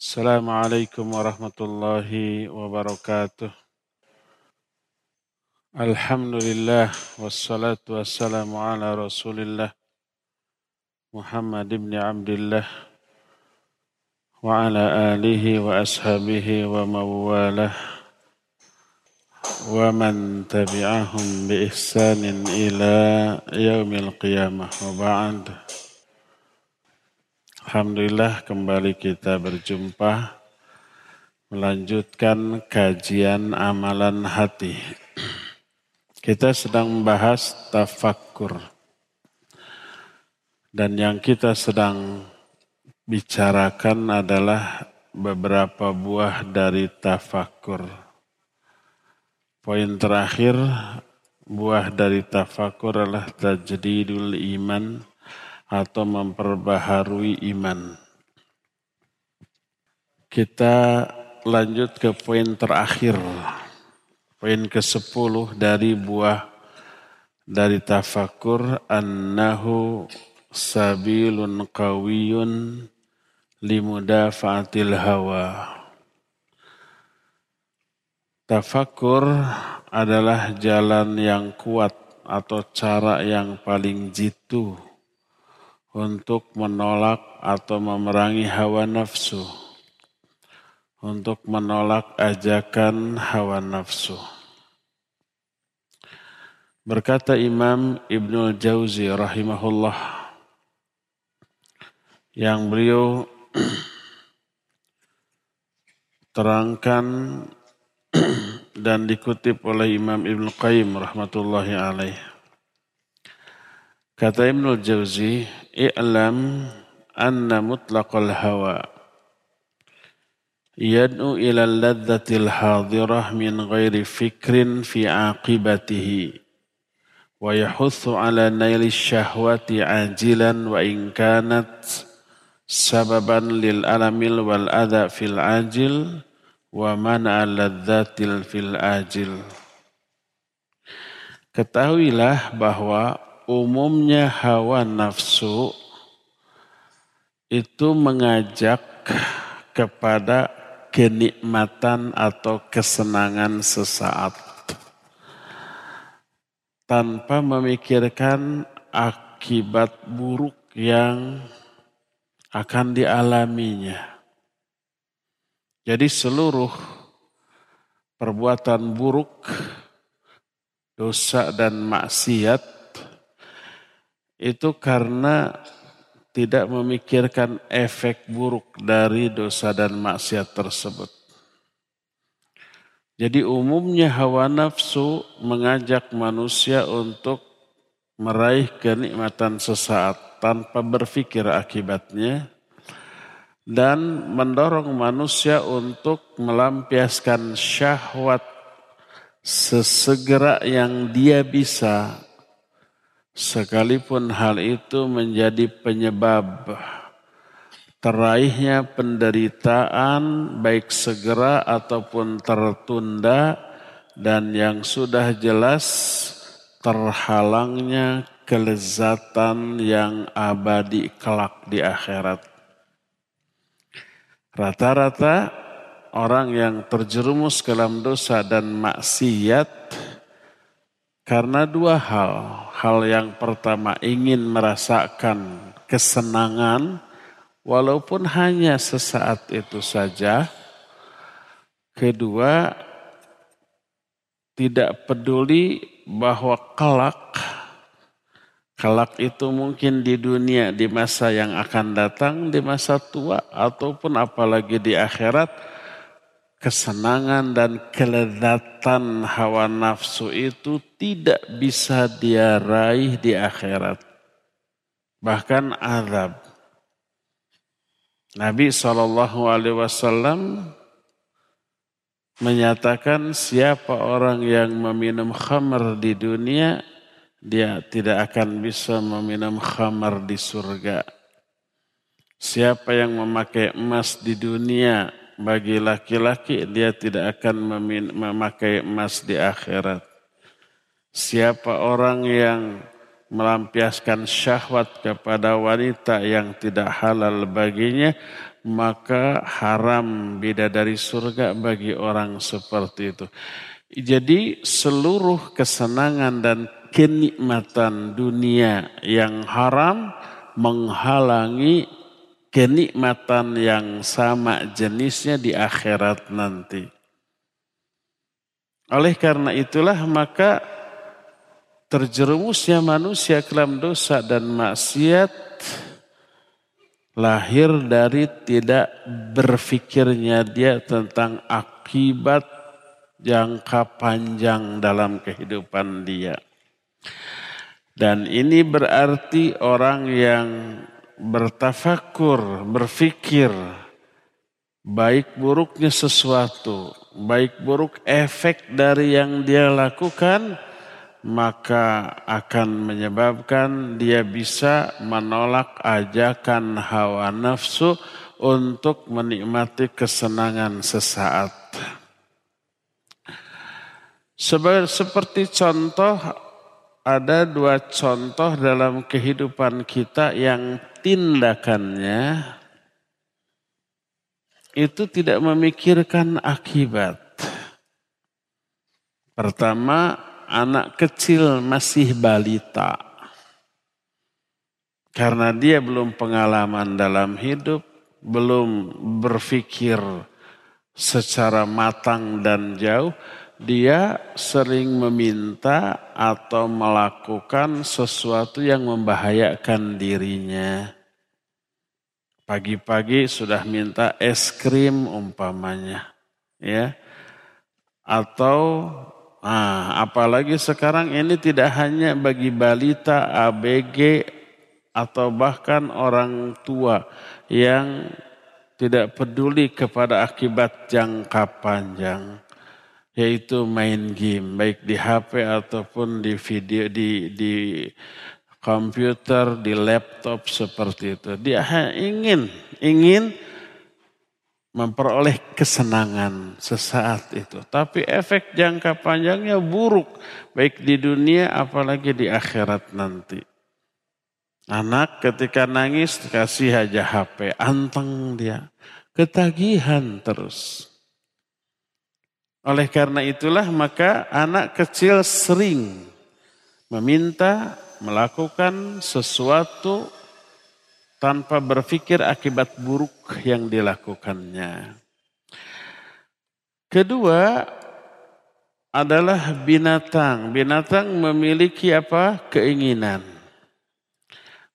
السلام عليكم ورحمة الله وبركاته. الحمد لله والصلاة والسلام على رسول الله محمد بن عبد الله وعلى آله وأصحابه ومواله ومن تبعهم بإحسان إلى يوم القيامة. وبعد Alhamdulillah kembali kita berjumpa melanjutkan kajian amalan hati. Kita sedang membahas tafakkur. Dan yang kita sedang bicarakan adalah beberapa buah dari tafakkur. Poin terakhir, buah dari tafakkur adalah tajdidul iman atau memperbaharui iman. Kita lanjut ke poin terakhir. Poin ke-10 dari buah dari tafakur annahu sabilun qawiyun limudafa'atil hawa. Tafakur adalah jalan yang kuat atau cara yang paling jitu untuk menolak atau memerangi hawa nafsu, untuk menolak ajakan hawa nafsu. Berkata Imam Ibnu Jauzi rahimahullah yang beliau terangkan dan dikutip oleh Imam Ibnu Qayyim rahmatullahi alaih. Kata Ibnu Jauzi, i'lam anna mutlaqal hawa yad'u ila ladzatil hadirah min ghairi fikrin fi aqibatihi wa yahuthu ala naili syahwati ajilan wa in kanat sababan lil alamil wal adha fil ajil wa mana ladzatil fil ajil Ketahuilah bahwa umumnya hawa nafsu itu mengajak kepada kenikmatan atau kesenangan sesaat tanpa memikirkan akibat buruk yang akan dialaminya. Jadi seluruh perbuatan buruk, dosa dan maksiat itu karena tidak memikirkan efek buruk dari dosa dan maksiat tersebut. Jadi umumnya hawa nafsu mengajak manusia untuk meraih kenikmatan sesaat tanpa berpikir akibatnya dan mendorong manusia untuk melampiaskan syahwat sesegera yang dia bisa sekalipun hal itu menjadi penyebab teraihnya penderitaan baik segera ataupun tertunda dan yang sudah jelas terhalangnya kelezatan yang abadi kelak di akhirat. Rata-rata orang yang terjerumus ke dalam dosa dan maksiat karena dua hal. Hal yang pertama ingin merasakan kesenangan walaupun hanya sesaat itu saja. Kedua, tidak peduli bahwa kelak kelak itu mungkin di dunia di masa yang akan datang, di masa tua ataupun apalagi di akhirat kesenangan dan kelezatan hawa nafsu itu tidak bisa dia raih di akhirat. Bahkan azab. Nabi SAW menyatakan siapa orang yang meminum khamar di dunia, dia tidak akan bisa meminum khamar di surga. Siapa yang memakai emas di dunia, bagi laki-laki dia tidak akan memakai emas di akhirat. Siapa orang yang melampiaskan syahwat kepada wanita yang tidak halal baginya, maka haram bidadari surga bagi orang seperti itu. Jadi seluruh kesenangan dan kenikmatan dunia yang haram menghalangi kenikmatan yang sama jenisnya di akhirat nanti. Oleh karena itulah maka terjerumusnya manusia ke dalam dosa dan maksiat lahir dari tidak berfikirnya dia tentang akibat jangka panjang dalam kehidupan dia. Dan ini berarti orang yang bertafakur, berfikir baik buruknya sesuatu, baik buruk efek dari yang dia lakukan, maka akan menyebabkan dia bisa menolak ajakan hawa nafsu untuk menikmati kesenangan sesaat. Seperti contoh ada dua contoh dalam kehidupan kita yang tindakannya itu tidak memikirkan akibat. Pertama, anak kecil masih balita. Karena dia belum pengalaman dalam hidup, belum berpikir secara matang dan jauh, dia sering meminta atau melakukan sesuatu yang membahayakan dirinya. Pagi-pagi sudah minta es krim umpamanya, ya. Atau ah, apalagi sekarang ini tidak hanya bagi balita, ABG atau bahkan orang tua yang tidak peduli kepada akibat jangka panjang yaitu main game baik di HP ataupun di video di di komputer, di laptop seperti itu. Dia ingin ingin memperoleh kesenangan sesaat itu. Tapi efek jangka panjangnya buruk baik di dunia apalagi di akhirat nanti. Anak ketika nangis kasih aja HP, anteng dia. Ketagihan terus. Oleh karena itulah maka anak kecil sering meminta melakukan sesuatu tanpa berpikir akibat buruk yang dilakukannya. Kedua adalah binatang. Binatang memiliki apa? Keinginan.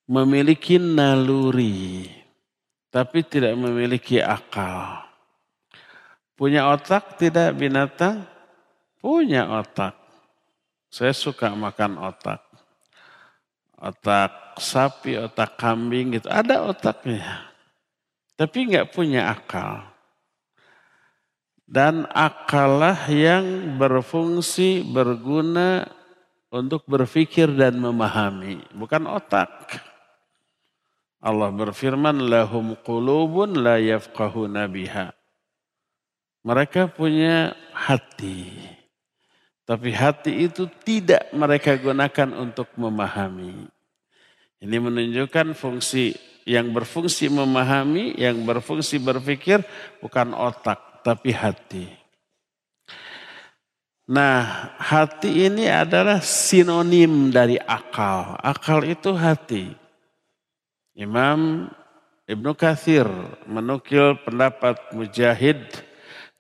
Memiliki naluri. Tapi tidak memiliki akal. Punya otak tidak binatang? Punya otak. Saya suka makan otak. Otak sapi, otak kambing gitu. Ada otaknya. Tapi nggak punya akal. Dan akallah yang berfungsi, berguna untuk berpikir dan memahami. Bukan otak. Allah berfirman, lahum qulubun la yafqahuna biha. Mereka punya hati. Tapi hati itu tidak mereka gunakan untuk memahami. Ini menunjukkan fungsi yang berfungsi memahami, yang berfungsi berpikir bukan otak, tapi hati. Nah, hati ini adalah sinonim dari akal. Akal itu hati. Imam Ibnu Kathir menukil pendapat Mujahid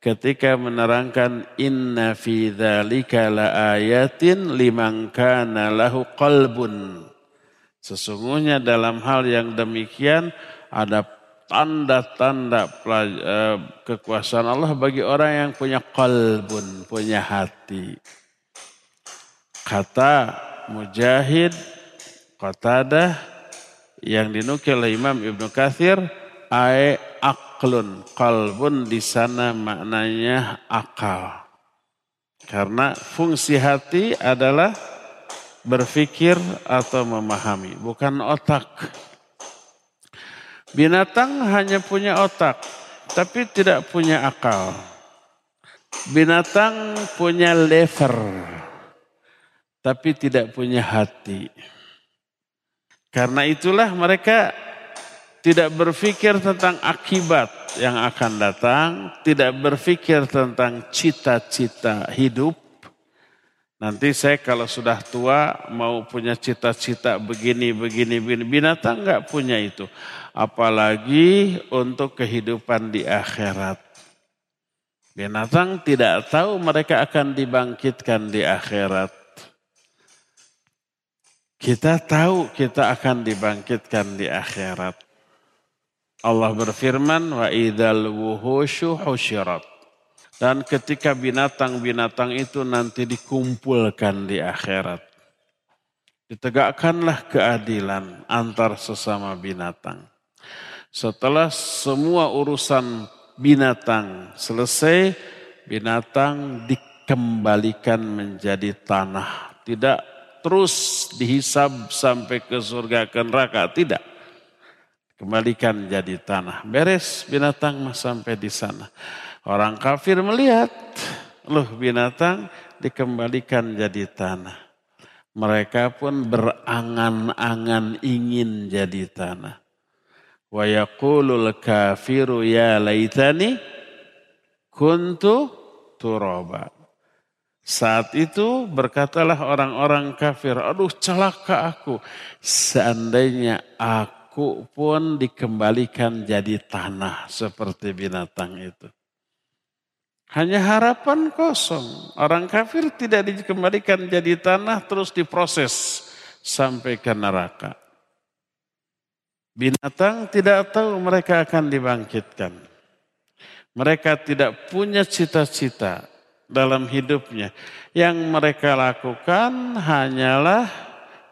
ketika menerangkan inna fi dzalika laayatin liman kana lahu qalbun. Sesungguhnya dalam hal yang demikian ada tanda-tanda eh, kekuasaan Allah bagi orang yang punya qalbun, punya hati. Kata Mujahid, Qatadah yang dinukil oleh Imam Ibnu Katsir, ai aklun. Kalbun di sana maknanya akal. Karena fungsi hati adalah berpikir atau memahami, bukan otak. Binatang hanya punya otak, tapi tidak punya akal. Binatang punya lever, tapi tidak punya hati. Karena itulah mereka tidak berpikir tentang akibat yang akan datang, tidak berpikir tentang cita-cita hidup. Nanti saya kalau sudah tua mau punya cita-cita begini, begini, begini. Binatang nggak punya itu. Apalagi untuk kehidupan di akhirat. Binatang tidak tahu mereka akan dibangkitkan di akhirat. Kita tahu kita akan dibangkitkan di akhirat. Allah berfirman, wa idal wuhushu husyirat. Dan ketika binatang-binatang itu nanti dikumpulkan di akhirat. Ditegakkanlah keadilan antar sesama binatang. Setelah semua urusan binatang selesai, binatang dikembalikan menjadi tanah. Tidak terus dihisab sampai ke surga ke neraka, tidak. Kembalikan jadi tanah. Beres binatang mas sampai di sana. Orang kafir melihat, loh binatang dikembalikan jadi tanah. Mereka pun berangan-angan ingin jadi tanah. Wa yaqulul kafiru ya laitani kuntu turaba. Saat itu berkatalah orang-orang kafir, aduh celaka aku. Seandainya aku pun dikembalikan jadi tanah seperti binatang itu. Hanya harapan kosong. Orang kafir tidak dikembalikan jadi tanah terus diproses sampai ke neraka. Binatang tidak tahu mereka akan dibangkitkan. Mereka tidak punya cita-cita dalam hidupnya. Yang mereka lakukan hanyalah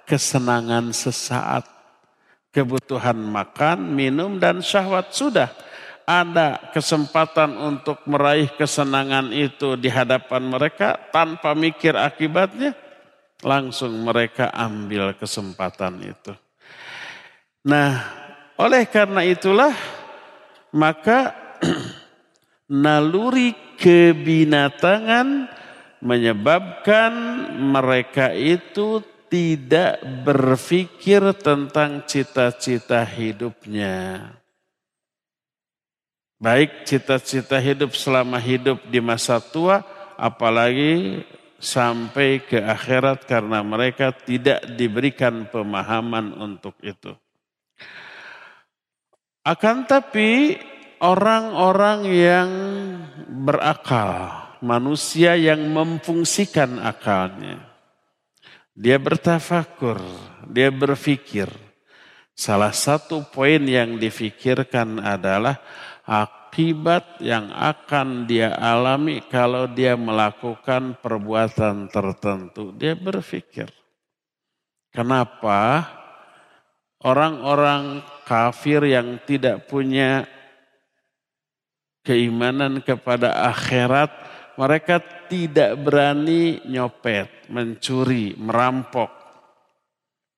kesenangan sesaat. Kebutuhan makan, minum, dan syahwat sudah ada kesempatan untuk meraih kesenangan itu di hadapan mereka tanpa mikir akibatnya, langsung mereka ambil kesempatan itu. Nah, oleh karena itulah maka naluri kebinatangan menyebabkan mereka itu tidak berpikir tentang cita-cita hidupnya. Baik cita-cita hidup selama hidup di masa tua, apalagi sampai ke akhirat karena mereka tidak diberikan pemahaman untuk itu. Akan tapi orang-orang yang berakal, manusia yang memfungsikan akalnya, dia bertafakur, dia berpikir. Salah satu poin yang difikirkan adalah akibat yang akan dia alami kalau dia melakukan perbuatan tertentu. Dia berpikir, kenapa orang-orang kafir yang tidak punya keimanan kepada akhirat, mereka tidak berani nyopet, mencuri, merampok.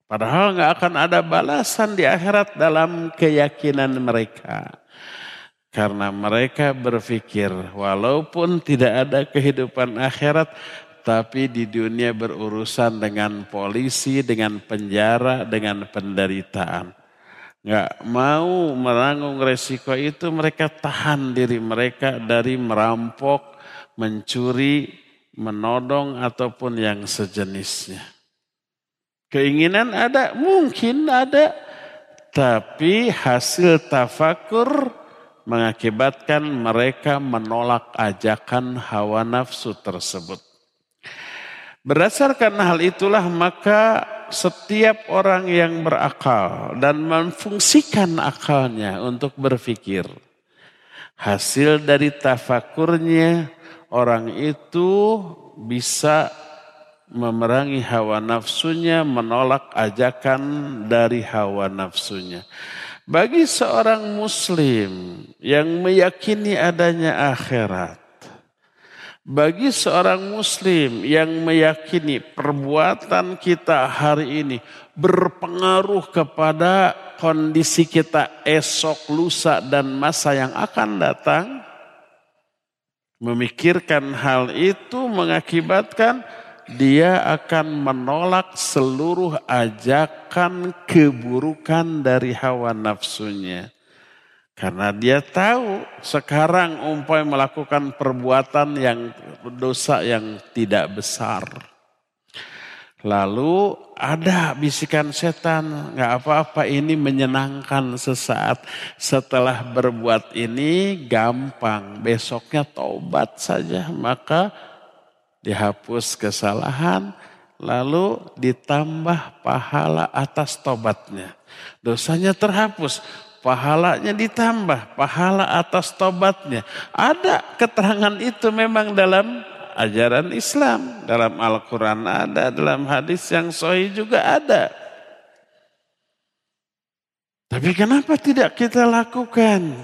Padahal nggak akan ada balasan di akhirat dalam keyakinan mereka. Karena mereka berpikir walaupun tidak ada kehidupan akhirat, tapi di dunia berurusan dengan polisi, dengan penjara, dengan penderitaan. Nggak mau menanggung resiko itu, mereka tahan diri mereka dari merampok, mencuri, menodong, ataupun yang sejenisnya. Keinginan ada, mungkin ada, tapi hasil tafakur mengakibatkan mereka menolak ajakan hawa nafsu tersebut. Berdasarkan hal itulah maka setiap orang yang berakal dan memfungsikan akalnya untuk berpikir. Hasil dari tafakurnya orang itu bisa memerangi hawa nafsunya, menolak ajakan dari hawa nafsunya. Bagi seorang muslim yang meyakini adanya akhirat, bagi seorang muslim yang meyakini perbuatan kita hari ini berpengaruh kepada kondisi kita esok, lusa, dan masa yang akan datang, memikirkan hal itu mengakibatkan dia akan menolak seluruh ajakan keburukan dari hawa nafsunya. Karena dia tahu sekarang umpai melakukan perbuatan yang dosa yang tidak besar. Lalu ada bisikan setan, nggak apa-apa ini menyenangkan sesaat. Setelah berbuat ini gampang, besoknya tobat saja. Maka dihapus kesalahan, lalu ditambah pahala atas tobatnya. Dosanya terhapus, pahalanya ditambah, pahala atas tobatnya. Ada keterangan itu memang dalam ajaran Islam, dalam Al-Quran ada, dalam hadis yang sahih juga ada. Tapi kenapa tidak kita lakukan?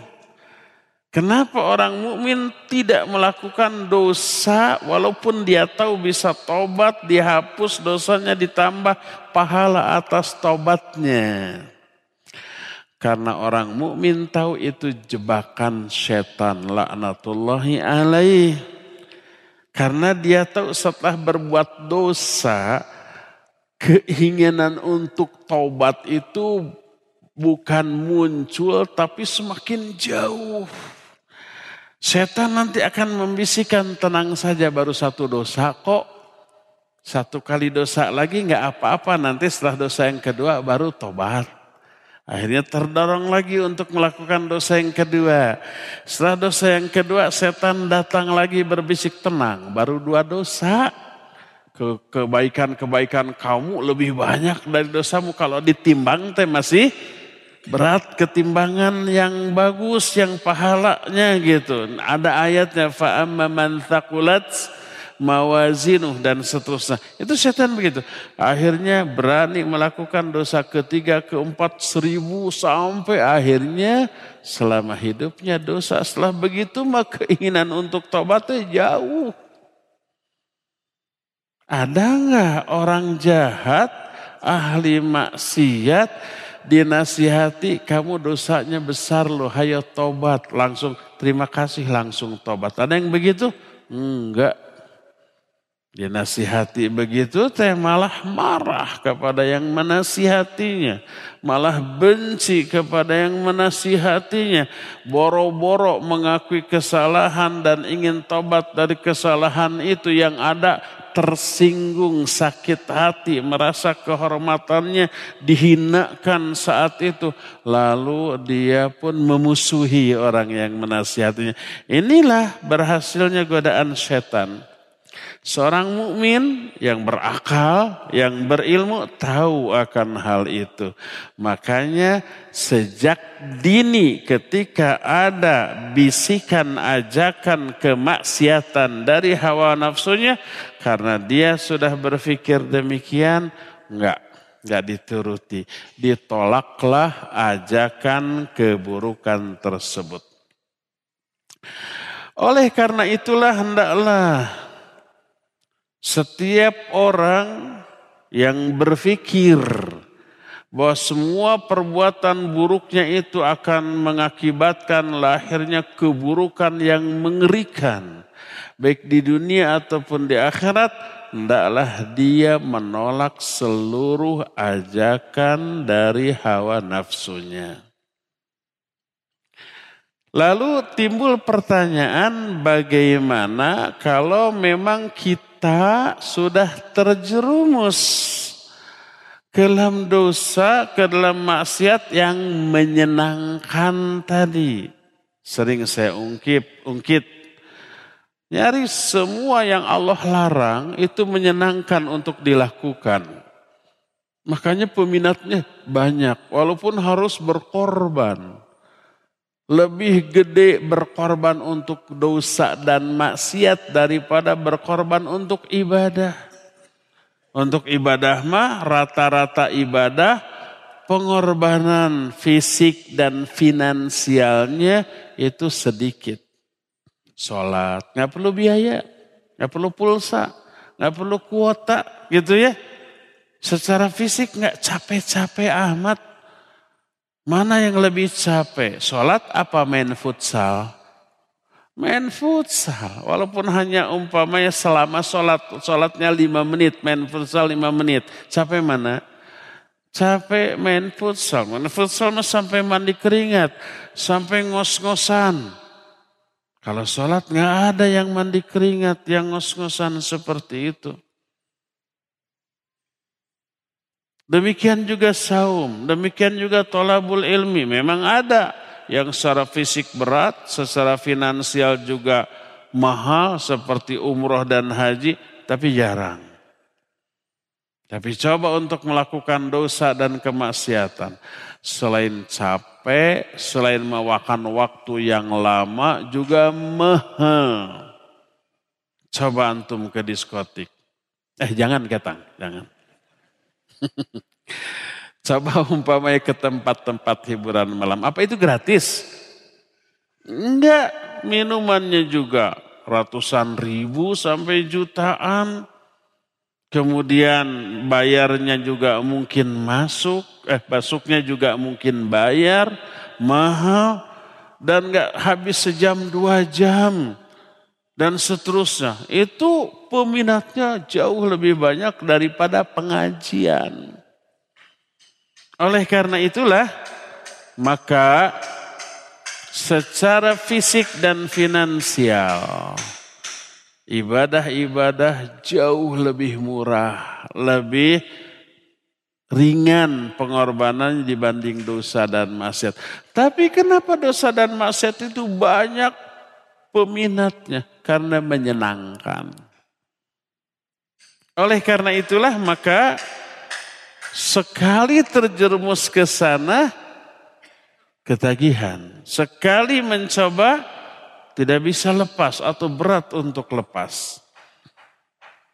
Kenapa orang mukmin tidak melakukan dosa walaupun dia tahu bisa tobat, dihapus dosanya ditambah pahala atas tobatnya? Karena orang mukmin tahu itu jebakan setan laknatullahi alaih. Karena dia tahu setelah berbuat dosa, keinginan untuk taubat itu bukan muncul tapi semakin jauh. Setan nanti akan membisikkan tenang saja baru satu dosa kok. Satu kali dosa lagi nggak apa-apa nanti setelah dosa yang kedua baru tobat. Akhirnya terdorong lagi untuk melakukan dosa yang kedua. Setelah dosa yang kedua, setan datang lagi berbisik tenang. Baru dua dosa. Ke kebaikan-kebaikan kamu lebih banyak dari dosamu. Kalau ditimbang teh masih berat ketimbangan yang bagus, yang pahalanya gitu. Ada ayatnya fa'amma man thaqulat mawazinuh dan seterusnya. Itu setan begitu. Akhirnya berani melakukan dosa ketiga, keempat, seribu sampai akhirnya selama hidupnya dosa. Setelah begitu maka keinginan untuk tobatnya jauh. Ada nggak orang jahat, ahli maksiat, dinasihati kamu dosanya besar loh, hayo tobat. Langsung terima kasih langsung tobat. Ada yang begitu? Enggak, Dinasihati begitu teh malah marah kepada yang menasihatinya. Malah benci kepada yang menasihatinya. Boro-boro mengakui kesalahan dan ingin tobat dari kesalahan itu yang ada tersinggung, sakit hati, merasa kehormatannya dihinakan saat itu. Lalu dia pun memusuhi orang yang menasihatinya. Inilah berhasilnya godaan setan Seorang mukmin yang berakal, yang berilmu tahu akan hal itu. Makanya sejak dini ketika ada bisikan ajakan kemaksiatan dari hawa nafsunya karena dia sudah berpikir demikian, enggak enggak dituruti. Ditolaklah ajakan keburukan tersebut. Oleh karena itulah hendaklah setiap orang yang berpikir bahwa semua perbuatan buruknya itu akan mengakibatkan lahirnya keburukan yang mengerikan. Baik di dunia ataupun di akhirat, hendaklah dia menolak seluruh ajakan dari hawa nafsunya. Lalu timbul pertanyaan bagaimana kalau memang kita kita sudah terjerumus ke dalam dosa, ke dalam maksiat yang menyenangkan tadi. Sering saya ungkip, ungkit. Nyari semua yang Allah larang itu menyenangkan untuk dilakukan. Makanya peminatnya banyak, walaupun harus berkorban lebih gede berkorban untuk dosa dan maksiat daripada berkorban untuk ibadah. Untuk ibadah mah rata-rata ibadah pengorbanan fisik dan finansialnya itu sedikit. Sholat nggak perlu biaya, nggak perlu pulsa, nggak perlu kuota gitu ya. Secara fisik nggak capek-capek amat. Mana yang lebih capek? Sholat apa main futsal? main futsal. Walaupun hanya umpamanya selama sholat, sholatnya lima menit, main futsal lima menit. Sampai mana? Capek main futsal. Main futsal sampai mandi keringat. Sampai ngos-ngosan. Kalau sholat nggak ada yang mandi keringat, yang ngos-ngosan seperti itu. Demikian juga saum, demikian juga tolabul ilmi. Memang ada yang secara fisik berat, secara finansial juga mahal seperti umroh dan haji, tapi jarang. Tapi coba untuk melakukan dosa dan kemaksiatan. Selain capek, selain memakan waktu yang lama, juga mahal. Coba antum ke diskotik. Eh jangan ketang, jangan. Coba umpamanya ke tempat-tempat hiburan malam. Apa itu gratis? Enggak, minumannya juga ratusan ribu sampai jutaan. Kemudian bayarnya juga mungkin masuk, eh masuknya juga mungkin bayar, mahal. Dan enggak habis sejam dua jam. Dan seterusnya. Itu peminatnya jauh lebih banyak daripada pengajian. Oleh karena itulah maka secara fisik dan finansial ibadah-ibadah jauh lebih murah, lebih ringan pengorbanan dibanding dosa dan maksiat. Tapi kenapa dosa dan maksiat itu banyak peminatnya? Karena menyenangkan. Oleh karena itulah maka Sekali terjerumus ke sana, ketagihan. Sekali mencoba, tidak bisa lepas atau berat untuk lepas.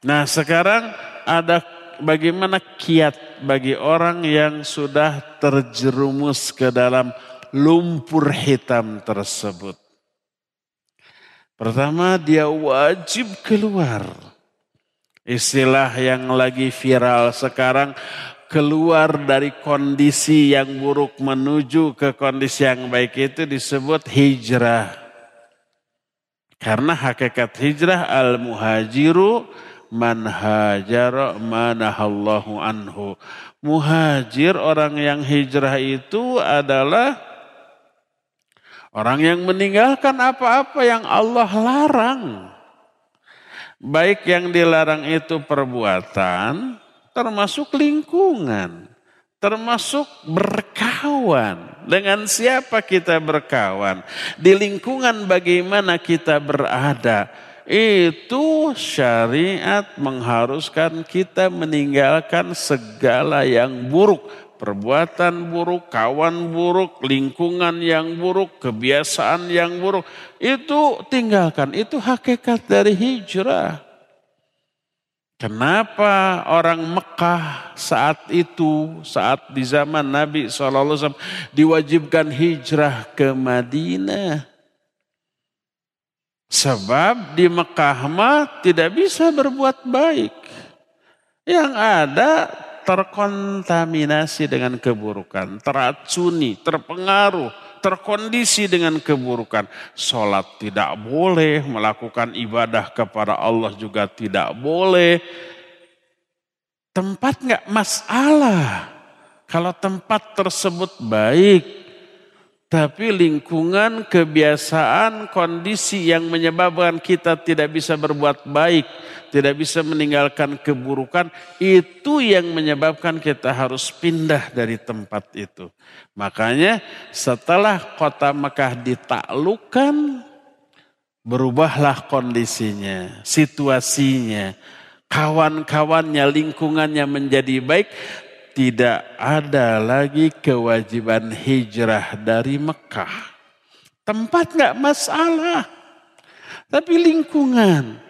Nah sekarang ada bagaimana kiat bagi orang yang sudah terjerumus ke dalam lumpur hitam tersebut. Pertama dia wajib keluar. Istilah yang lagi viral sekarang keluar dari kondisi yang buruk menuju ke kondisi yang baik itu disebut hijrah. Karena hakikat hijrah al-muhajiru man hajara manahallahu anhu. Muhajir orang yang hijrah itu adalah orang yang meninggalkan apa-apa yang Allah larang. Baik yang dilarang itu perbuatan, termasuk lingkungan, termasuk berkawan. Dengan siapa kita berkawan? Di lingkungan bagaimana kita berada? Itu syariat mengharuskan kita meninggalkan segala yang buruk. Perbuatan buruk, kawan buruk, lingkungan yang buruk, kebiasaan yang buruk. Itu tinggalkan, itu hakikat dari hijrah. Kenapa orang Mekah saat itu, saat di zaman Nabi SAW diwajibkan hijrah ke Madinah? Sebab di Mekah mah tidak bisa berbuat baik. Yang ada terkontaminasi dengan keburukan, teracuni, terpengaruh terkondisi dengan keburukan. Sholat tidak boleh, melakukan ibadah kepada Allah juga tidak boleh. Tempat nggak masalah. Kalau tempat tersebut baik, tapi lingkungan, kebiasaan, kondisi yang menyebabkan kita tidak bisa berbuat baik, tidak bisa meninggalkan keburukan, itu yang menyebabkan kita harus pindah dari tempat itu. Makanya setelah kota Mekah ditaklukkan, berubahlah kondisinya, situasinya, kawan-kawannya, lingkungannya menjadi baik, tidak ada lagi kewajiban hijrah dari Mekah. Tempat nggak masalah, tapi lingkungan,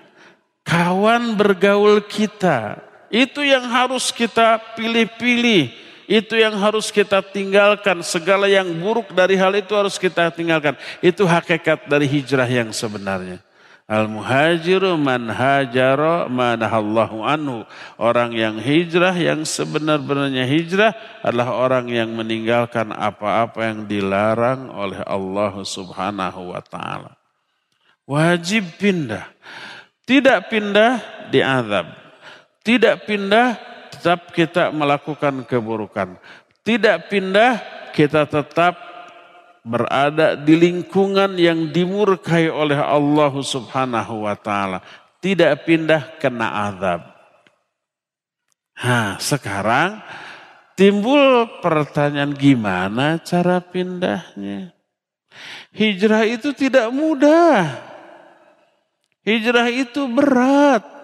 kawan bergaul kita, itu yang harus kita pilih-pilih, itu yang harus kita tinggalkan. Segala yang buruk dari hal itu harus kita tinggalkan. Itu hakikat dari hijrah yang sebenarnya. Al-muhajiru man hajara manahallahu anhu. Orang yang hijrah, yang sebenar-benarnya hijrah adalah orang yang meninggalkan apa-apa yang dilarang oleh Allah subhanahu wa ta'ala. Wajib pindah. Tidak pindah diazab. Tidak pindah tetap kita melakukan keburukan. Tidak pindah kita tetap berada di lingkungan yang dimurkai oleh Allah Subhanahu wa taala. Tidak pindah kena azab. Nah, sekarang timbul pertanyaan gimana cara pindahnya? Hijrah itu tidak mudah. Hijrah itu berat.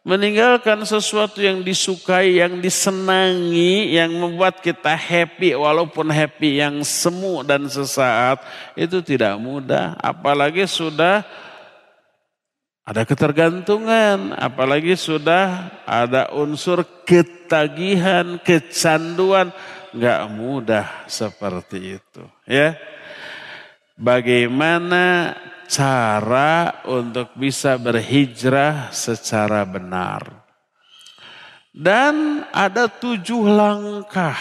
Meninggalkan sesuatu yang disukai, yang disenangi, yang membuat kita happy walaupun happy yang semu dan sesaat. Itu tidak mudah. Apalagi sudah ada ketergantungan, apalagi sudah ada unsur ketagihan, kecanduan, nggak mudah seperti itu, ya. Bagaimana cara untuk bisa berhijrah secara benar. Dan ada tujuh langkah.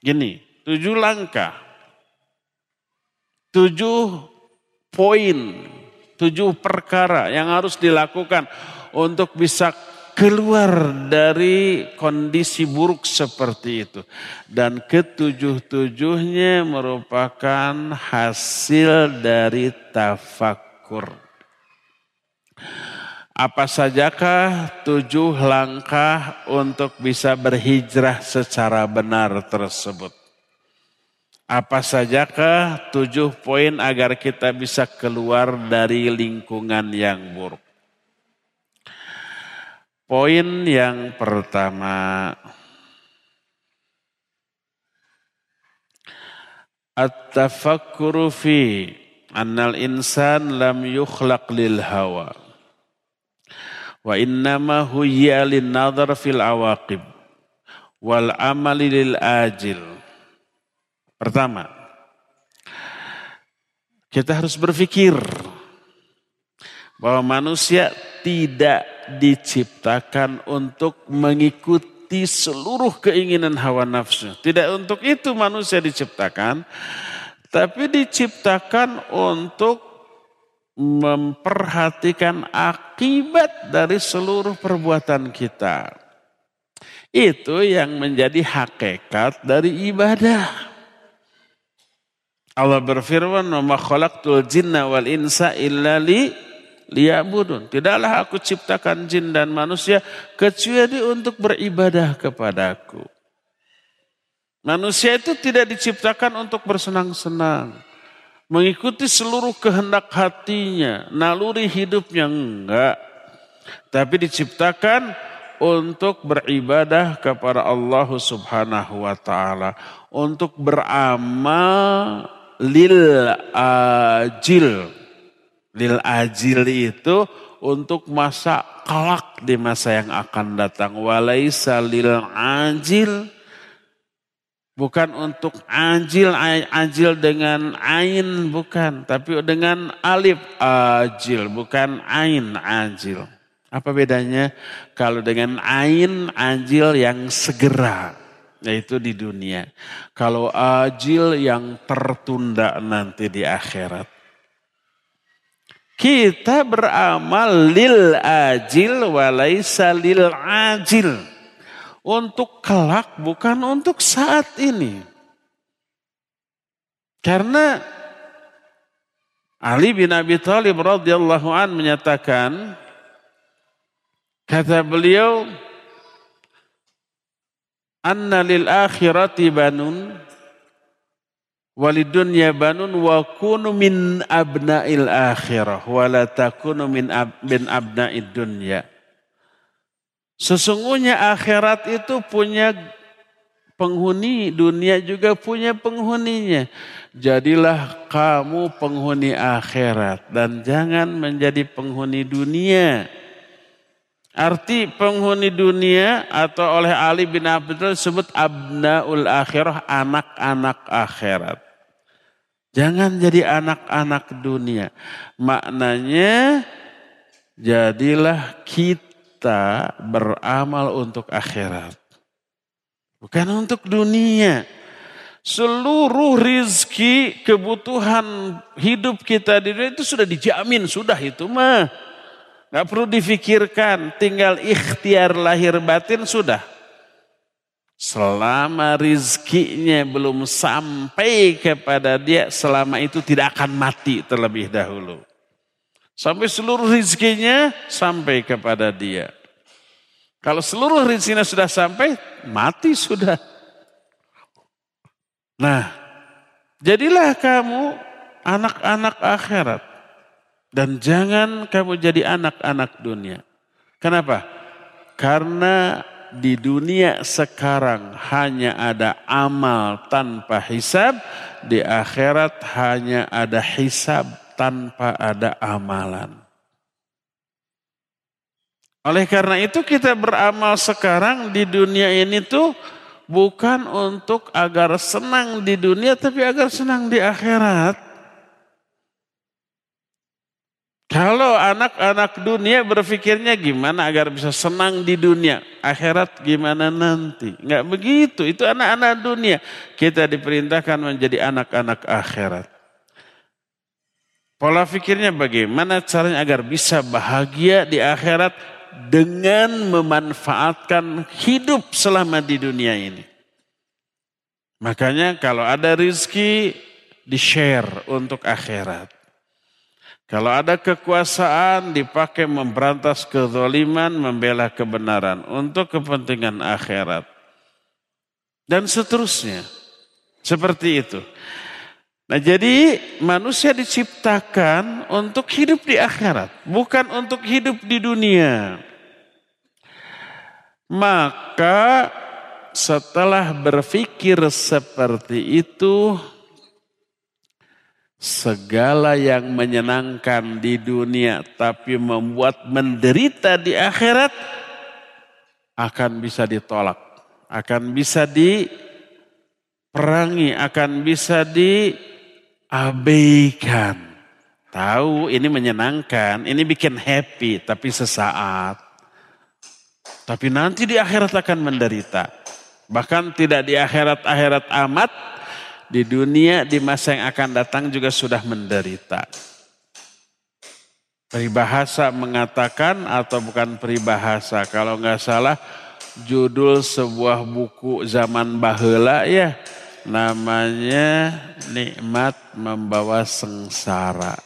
Gini, tujuh langkah. Tujuh poin, tujuh perkara yang harus dilakukan untuk bisa keluar dari kondisi buruk seperti itu. Dan ketujuh-tujuhnya merupakan hasil dari tafakur. Apa sajakah tujuh langkah untuk bisa berhijrah secara benar tersebut? Apa sajakah tujuh poin agar kita bisa keluar dari lingkungan yang buruk? Poin yang pertama, At-tafakkuru fi annal insan lam yukhlaq lil hawa. Wa innama huya lin nadhar fil awaqib wal amali lil ajil. Pertama, kita harus berpikir bahwa manusia tidak diciptakan untuk mengikuti seluruh keinginan hawa nafsu. Tidak untuk itu manusia diciptakan, tapi diciptakan untuk memperhatikan akibat dari seluruh perbuatan kita. Itu yang menjadi hakikat dari ibadah. Allah berfirman, "Wa khalaqtul jinna wal insa illa li liya'budun. Tidaklah aku ciptakan jin dan manusia kecuali untuk beribadah kepadaku. Manusia itu tidak diciptakan untuk bersenang-senang. Mengikuti seluruh kehendak hatinya, naluri hidupnya enggak. Tapi diciptakan untuk beribadah kepada Allah subhanahu wa ta'ala. Untuk beramal lil ajil Lil ajil itu untuk masa kelak di masa yang akan datang. Walaisa lil ajil bukan untuk ajil ajil dengan ain bukan tapi dengan alif ajil bukan ain ajil. Apa bedanya kalau dengan ain ajil yang segera yaitu di dunia. Kalau ajil yang tertunda nanti di akhirat. Kita beramal lil ajil walaisa lil ajil. Untuk kelak bukan untuk saat ini. Karena Ali bin Abi Thalib radhiyallahu an menyatakan kata beliau anna lil akhirati banun Walidunya banun wa kunu min abna'il akhirah wa la takunu min, ab, min abna'id dunya. Sesungguhnya akhirat itu punya penghuni, dunia juga punya penghuninya. Jadilah kamu penghuni akhirat dan jangan menjadi penghuni dunia. Arti penghuni dunia atau oleh Ali bin Abi Thalib disebut abnaul akhirah, anak-anak akhirat. Jangan jadi anak-anak dunia. Maknanya jadilah kita beramal untuk akhirat. Bukan untuk dunia. Seluruh rizki, kebutuhan hidup kita di dunia itu sudah dijamin, sudah itu mah. Gak perlu difikirkan, tinggal ikhtiar lahir batin sudah. Selama rizkinya belum sampai kepada dia, selama itu tidak akan mati terlebih dahulu. Sampai seluruh rizkinya sampai kepada dia. Kalau seluruh rizkinya sudah sampai, mati sudah. Nah, jadilah kamu anak-anak akhirat. Dan jangan kamu jadi anak-anak dunia. Kenapa? Karena di dunia sekarang hanya ada amal tanpa hisab, di akhirat hanya ada hisab tanpa ada amalan. Oleh karena itu kita beramal sekarang di dunia ini tuh bukan untuk agar senang di dunia tapi agar senang di akhirat. Kalau anak-anak dunia berpikirnya gimana agar bisa senang di dunia, akhirat gimana nanti? Enggak begitu, itu anak-anak dunia. Kita diperintahkan menjadi anak-anak akhirat. Pola pikirnya bagaimana caranya agar bisa bahagia di akhirat dengan memanfaatkan hidup selama di dunia ini. Makanya kalau ada rizki di-share untuk akhirat. Kalau ada kekuasaan dipakai memberantas kezaliman, membela kebenaran untuk kepentingan akhirat. Dan seterusnya. Seperti itu. Nah jadi manusia diciptakan untuk hidup di akhirat. Bukan untuk hidup di dunia. Maka setelah berpikir seperti itu, segala yang menyenangkan di dunia tapi membuat menderita di akhirat akan bisa ditolak, akan bisa diperangi, akan bisa diabaikan. Tahu ini menyenangkan, ini bikin happy tapi sesaat. Tapi nanti di akhirat akan menderita. Bahkan tidak di akhirat-akhirat amat, di dunia di masa yang akan datang juga sudah menderita. Peribahasa mengatakan atau bukan peribahasa, kalau nggak salah judul sebuah buku zaman bahula ya, namanya Nikmat Membawa Sengsara.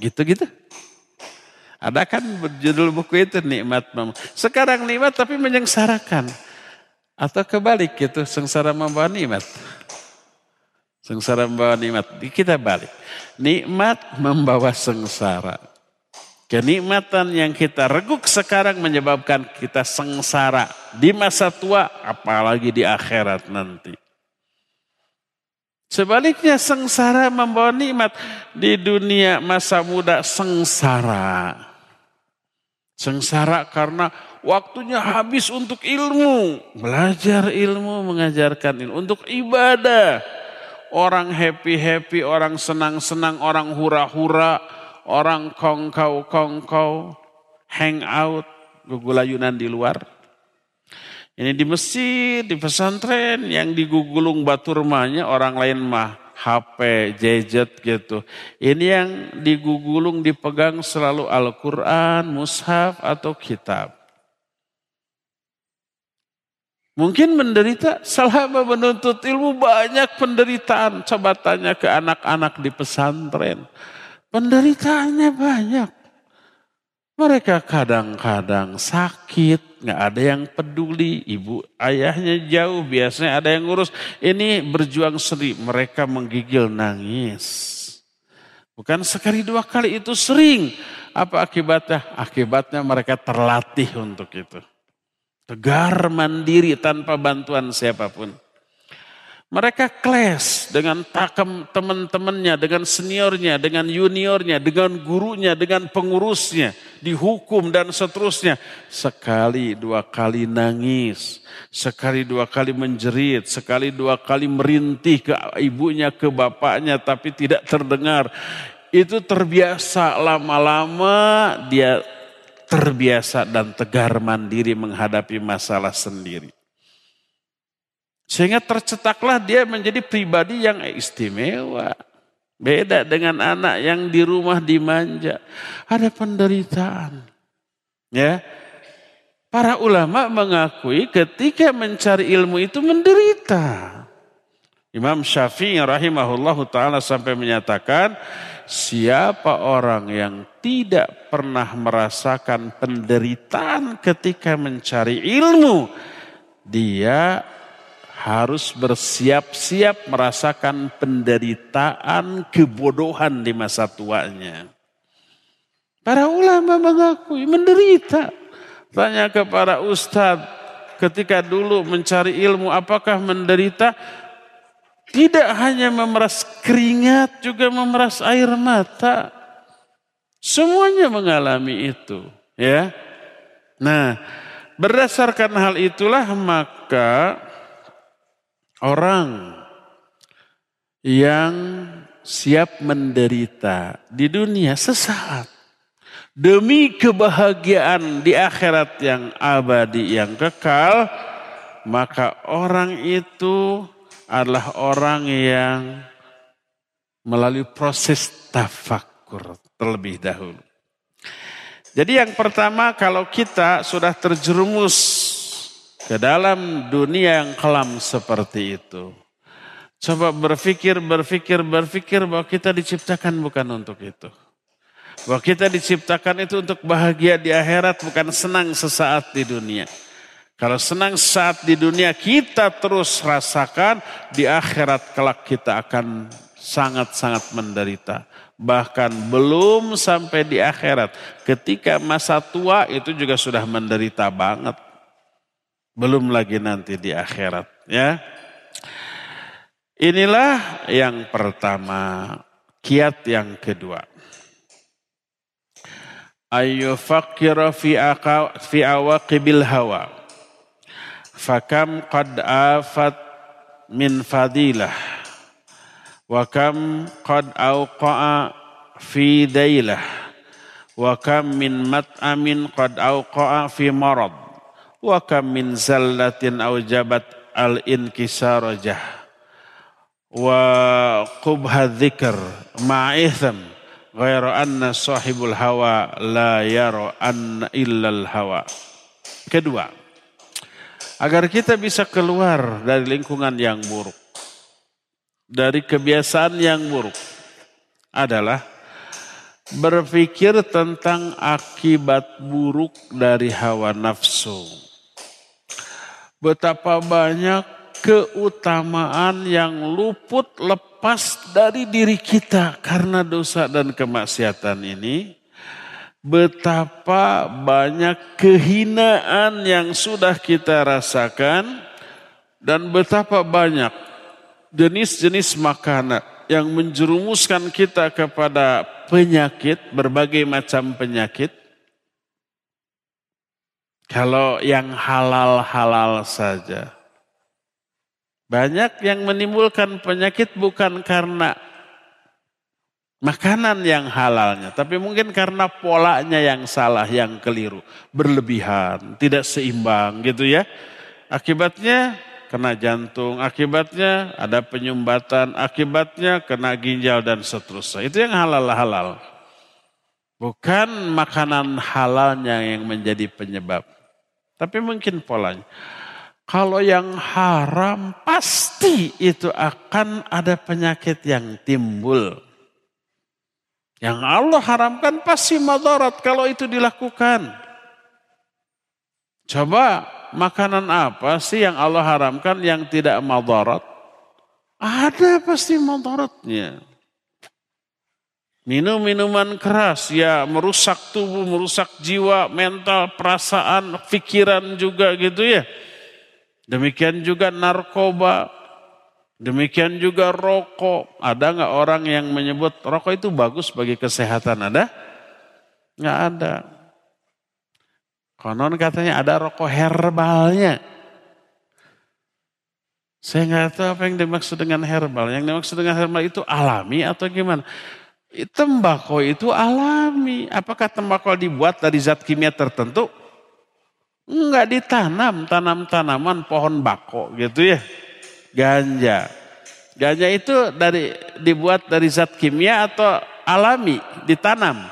Gitu-gitu. Ada kan judul buku itu nikmat membawa. Sekarang nikmat tapi menyengsarakan. Atau kebalik gitu, sengsara membawa nikmat. Sengsara membawa nikmat. Kita balik. Nikmat membawa sengsara. Kenikmatan yang kita reguk sekarang menyebabkan kita sengsara di masa tua, apalagi di akhirat nanti. Sebaliknya sengsara membawa nikmat di dunia masa muda sengsara. Sengsara karena waktunya habis untuk ilmu, belajar ilmu, mengajarkan ilmu, untuk ibadah orang happy-happy, orang senang-senang, orang hura-hura, orang kongkau-kongkau, hang out, gugulayunan di luar. Ini di Mesir, di pesantren yang digugulung batu rumahnya orang lain mah HP, gadget gitu. Ini yang digugulung dipegang selalu Al-Quran, mushaf atau kitab. Mungkin menderita, selama menuntut ilmu banyak penderitaan. Coba tanya ke anak-anak di pesantren. Penderitaannya banyak. Mereka kadang-kadang sakit, nggak ada yang peduli. Ibu ayahnya jauh, biasanya ada yang ngurus. Ini berjuang sendiri, mereka menggigil nangis. Bukan sekali dua kali itu sering. Apa akibatnya? Akibatnya mereka terlatih untuk itu. Tegar mandiri tanpa bantuan siapa pun. Mereka kles dengan takam teman-temannya, dengan seniornya, dengan juniornya, dengan gurunya, dengan pengurusnya, dihukum dan seterusnya. Sekali dua kali nangis, sekali dua kali menjerit, sekali dua kali merintih ke ibunya, ke bapaknya, tapi tidak terdengar. Itu terbiasa lama-lama dia terbiasa dan tegar mandiri menghadapi masalah sendiri. Sehingga tercetaklah dia menjadi pribadi yang istimewa. Beda dengan anak yang di rumah dimanja. Ada penderitaan. Ya. Para ulama mengakui ketika mencari ilmu itu menderita. Imam Syafi'i rahimahullahu taala sampai menyatakan siapa orang yang tidak pernah merasakan penderitaan ketika mencari ilmu dia harus bersiap-siap merasakan penderitaan kebodohan di masa tuanya. Para ulama mengakui menderita. Tanya ke para ustadz ketika dulu mencari ilmu apakah menderita? Tidak hanya memeras keringat, juga memeras air mata. Semuanya mengalami itu, ya. Nah, berdasarkan hal itulah maka orang yang siap menderita di dunia sesaat demi kebahagiaan di akhirat yang abadi yang kekal maka orang itu adalah orang yang melalui proses tafakur terlebih dahulu. Jadi yang pertama kalau kita sudah terjerumus ke dalam dunia yang kelam seperti itu. Coba berpikir, berpikir, berpikir bahwa kita diciptakan bukan untuk itu. Bahwa kita diciptakan itu untuk bahagia di akhirat bukan senang sesaat di dunia. Kalau senang saat di dunia kita terus rasakan, di akhirat kelak kita akan sangat-sangat menderita. Bahkan belum sampai di akhirat, ketika masa tua itu juga sudah menderita banget. Belum lagi nanti di akhirat ya. Inilah yang pertama, kiat yang kedua. Ayo fakir fi awaqibil hawa fakam qad afat min fadilah. Wa kam qad awqa'a fi dailah wa kam min mat'amin qad awqa'a fi marad. Wa kam min zallatin awjabat al inkisarajah wa qubha dzikr ma'itham ghairu anna sahibul hawa la yara anna illal hawa kedua Agar kita bisa keluar dari lingkungan yang buruk. Dari kebiasaan yang buruk. Adalah berpikir tentang akibat buruk dari hawa nafsu. Betapa banyak keutamaan yang luput lepas dari diri kita karena dosa dan kemaksiatan ini betapa banyak kehinaan yang sudah kita rasakan dan betapa banyak jenis-jenis makanan yang menjerumuskan kita kepada penyakit, berbagai macam penyakit. Kalau yang halal-halal saja. Banyak yang menimbulkan penyakit bukan karena makanan yang halalnya. Tapi mungkin karena polanya yang salah, yang keliru. Berlebihan, tidak seimbang gitu ya. Akibatnya kena jantung, akibatnya ada penyumbatan, akibatnya kena ginjal dan seterusnya. Itu yang halal-halal. Bukan makanan halalnya yang menjadi penyebab. Tapi mungkin polanya. Kalau yang haram pasti itu akan ada penyakit yang timbul. Yang Allah haramkan pasti madarat kalau itu dilakukan. Coba makanan apa sih yang Allah haramkan yang tidak madarat? Ada pasti madaratnya. Minum minuman keras ya merusak tubuh, merusak jiwa, mental, perasaan, pikiran juga gitu ya. Demikian juga narkoba, Demikian juga rokok. Ada nggak orang yang menyebut rokok itu bagus bagi kesehatan? Ada? Nggak ada. Konon katanya ada rokok herbalnya. Saya nggak tahu apa yang dimaksud dengan herbal. Yang dimaksud dengan herbal itu alami atau gimana? Tembakau itu alami. Apakah tembakau dibuat dari zat kimia tertentu? Enggak ditanam, tanam tanaman pohon bako gitu ya. Ganja. Ganja itu dari dibuat dari zat kimia atau alami, ditanam.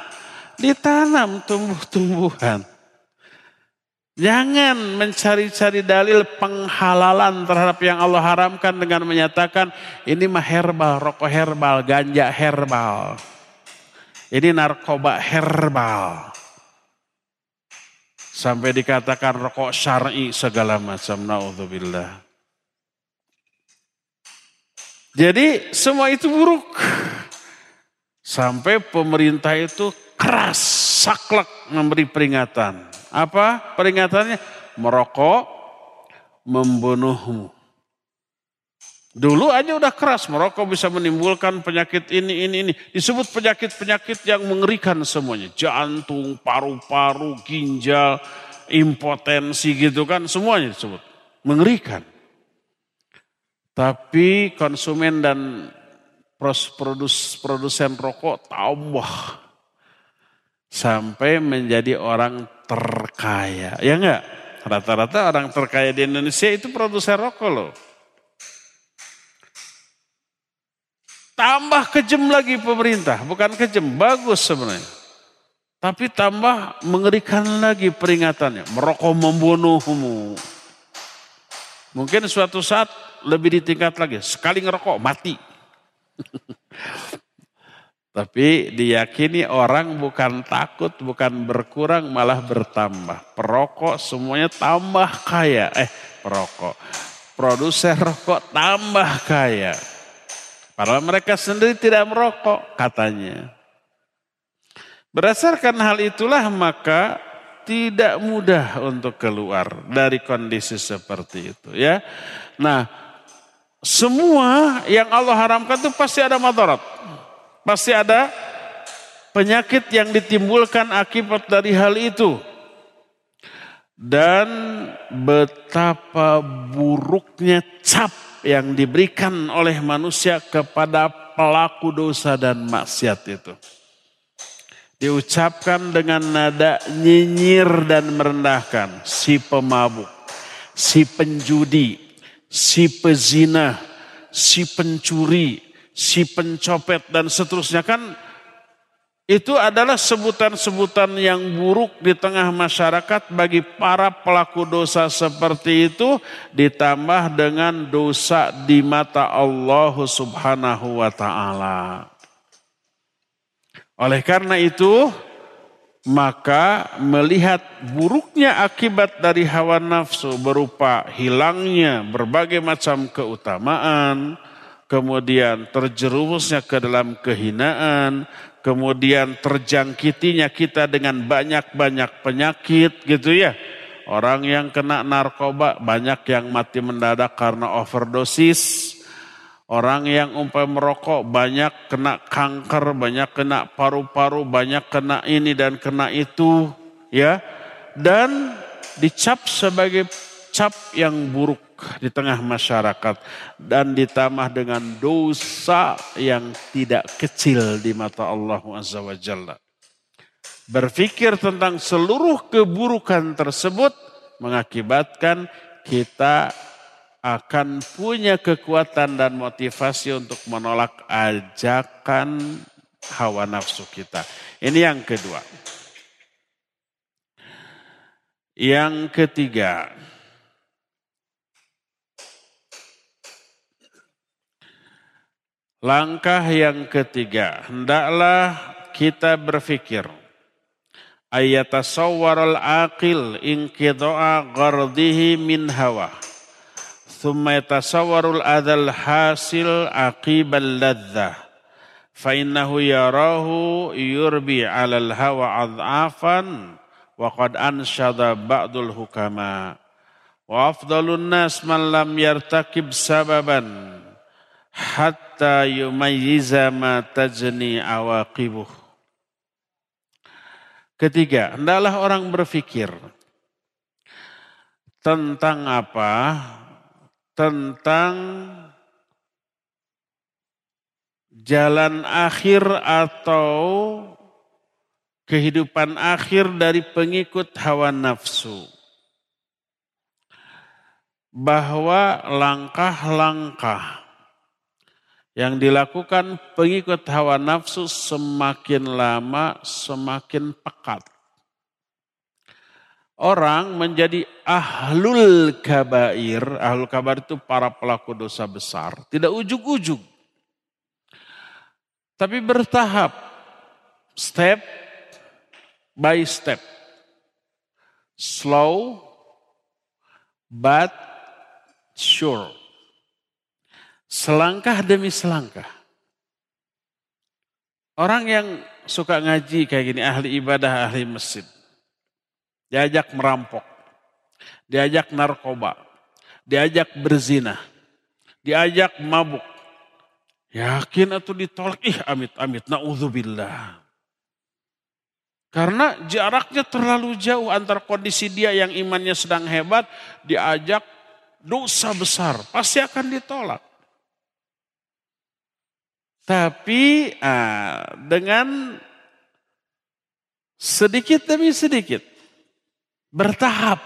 Ditanam tumbuh-tumbuhan. Jangan mencari-cari dalil penghalalan terhadap yang Allah haramkan dengan menyatakan ini mah herbal, rokok herbal, ganja herbal. Ini narkoba herbal. Sampai dikatakan rokok syar'i segala macam. Na'udzubillah. Jadi semua itu buruk. Sampai pemerintah itu keras, saklek memberi peringatan. Apa peringatannya? Merokok membunuhmu. Dulu aja udah keras, merokok bisa menimbulkan penyakit ini, ini, ini. Disebut penyakit-penyakit yang mengerikan semuanya. Jantung, paru-paru, ginjal, impotensi gitu kan, semuanya disebut. Mengerikan. Tapi konsumen dan produs, produsen rokok tambah sampai menjadi orang terkaya. Ya enggak? Rata-rata orang terkaya di Indonesia itu produsen rokok loh. Tambah kejam lagi pemerintah, bukan kejam, bagus sebenarnya. Tapi tambah mengerikan lagi peringatannya, merokok membunuhmu. Mungkin suatu saat lebih ditingkat lagi, sekali ngerokok mati. Tapi diyakini orang bukan takut, bukan berkurang, malah bertambah. Perokok semuanya tambah kaya. Eh, perokok. Produsen rokok tambah kaya. Padahal mereka sendiri tidak merokok, katanya. Berdasarkan hal itulah maka tidak mudah untuk keluar dari kondisi seperti itu ya. Nah, semua yang Allah haramkan itu pasti ada madarat. Pasti ada penyakit yang ditimbulkan akibat dari hal itu. Dan betapa buruknya cap yang diberikan oleh manusia kepada pelaku dosa dan maksiat itu. Diucapkan dengan nada nyinyir dan merendahkan. Si pemabuk, si penjudi, si pezina, si pencuri, si pencopet dan seterusnya kan itu adalah sebutan-sebutan yang buruk di tengah masyarakat bagi para pelaku dosa seperti itu ditambah dengan dosa di mata Allah Subhanahu wa taala. Oleh karena itu maka melihat buruknya akibat dari hawa nafsu berupa hilangnya berbagai macam keutamaan, kemudian terjerumusnya ke dalam kehinaan, kemudian terjangkitinya kita dengan banyak-banyak penyakit gitu ya. Orang yang kena narkoba banyak yang mati mendadak karena overdosis. Orang yang umpam merokok banyak kena kanker, banyak kena paru-paru, banyak kena ini dan kena itu ya. Dan dicap sebagai cap yang buruk di tengah masyarakat dan ditambah dengan dosa yang tidak kecil di mata Allah Azza wa Jalla. Berpikir tentang seluruh keburukan tersebut mengakibatkan kita akan punya kekuatan dan motivasi untuk menolak ajakan hawa nafsu kita. Ini yang kedua. Yang ketiga, Langkah yang ketiga, hendaklah kita berfikir. Ayatasawwarul aqil inqidha'a ghardihi min hawa. Hasil aqibal ladzah. Fa innahu yarahu yurbi 'alal hawa adhafan wa qad ansyada ba'dul hukama. Wa afdalun nas man lam yartakib sababan hatta yumayyiza ma tajni awaqibuh. Ketiga, hendaklah orang berpikir tentang apa? Tentang jalan akhir atau kehidupan akhir dari pengikut hawa nafsu. bahwa langkah-langkah yang dilakukan pengikut hawa nafsu semakin lama semakin pekat. Orang menjadi ahlul kabair, ahlul kabair itu para pelaku dosa besar, tidak ujug-ujug. Tapi bertahap, step by step. Slow but sure. Selangkah demi selangkah. Orang yang suka ngaji kayak gini, ahli ibadah, ahli masjid. Diajak merampok, diajak narkoba, diajak berzina, diajak mabuk. Yakin atau ditolak, ih amit-amit, na'udzubillah. Karena jaraknya terlalu jauh antara kondisi dia yang imannya sedang hebat, diajak dosa besar, pasti akan ditolak. Tapi ah, dengan sedikit demi sedikit, bertahap.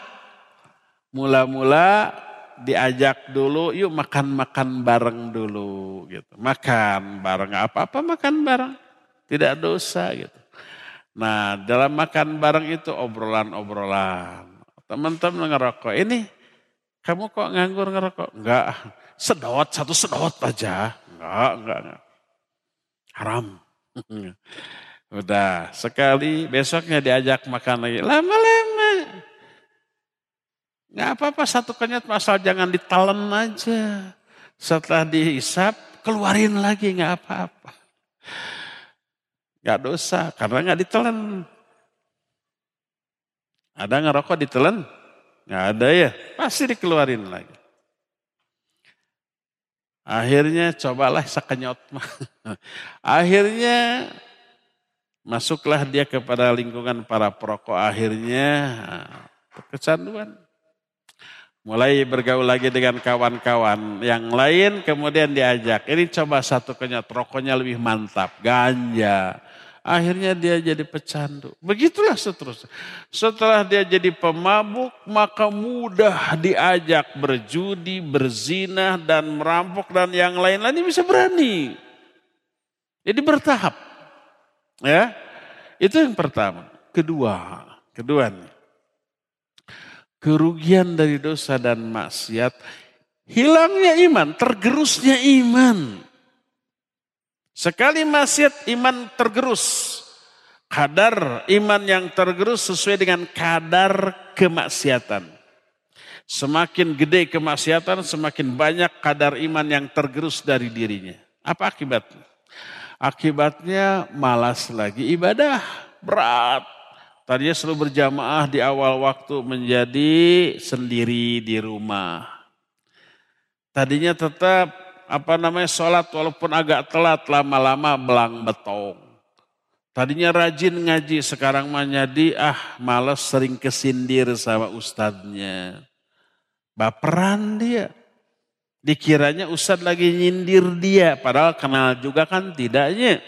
Mula-mula diajak dulu, yuk makan-makan bareng dulu. gitu. Makan bareng, apa-apa makan bareng. Tidak dosa gitu. Nah dalam makan bareng itu obrolan-obrolan. Teman-teman ngerokok, ini kamu kok nganggur ngerokok? Enggak, sedot, satu sedot aja. Enggak, enggak, enggak. Haram. Udah, sekali besoknya diajak makan lagi. Lama-lama. Enggak apa-apa satu kenyat masal jangan ditelan aja. Setelah dihisap, keluarin lagi enggak apa-apa. Enggak dosa, karena enggak ditelan. Ada ngerokok ditelan? Nggak ada ya, pasti dikeluarin lagi. Akhirnya cobalah sekenyot. Akhirnya masuklah dia kepada lingkungan para perokok. Akhirnya kecanduan. Mulai bergaul lagi dengan kawan-kawan yang lain kemudian diajak. Ini coba satu kenyot, rokoknya lebih mantap. Ganja, Akhirnya dia jadi pecandu. Begitulah seterusnya. Setelah dia jadi pemabuk, maka mudah diajak berjudi, berzina, dan merampok, dan yang lain-lain bisa berani. Jadi bertahap. Ya, itu yang pertama. Kedua, kedua nih. Kerugian dari dosa dan maksiat, hilangnya iman, tergerusnya iman. Sekali maksiat iman tergerus. Kadar iman yang tergerus sesuai dengan kadar kemaksiatan. Semakin gede kemaksiatan, semakin banyak kadar iman yang tergerus dari dirinya. Apa akibatnya? Akibatnya malas lagi ibadah, berat. Tadinya selalu berjamaah di awal waktu menjadi sendiri di rumah. Tadinya tetap apa namanya sholat walaupun agak telat lama-lama belang betong. Tadinya rajin ngaji, sekarang mah jadi ah males sering kesindir sama ustadznya. Baperan dia. Dikiranya ustadz lagi nyindir dia, padahal kenal juga kan tidaknya.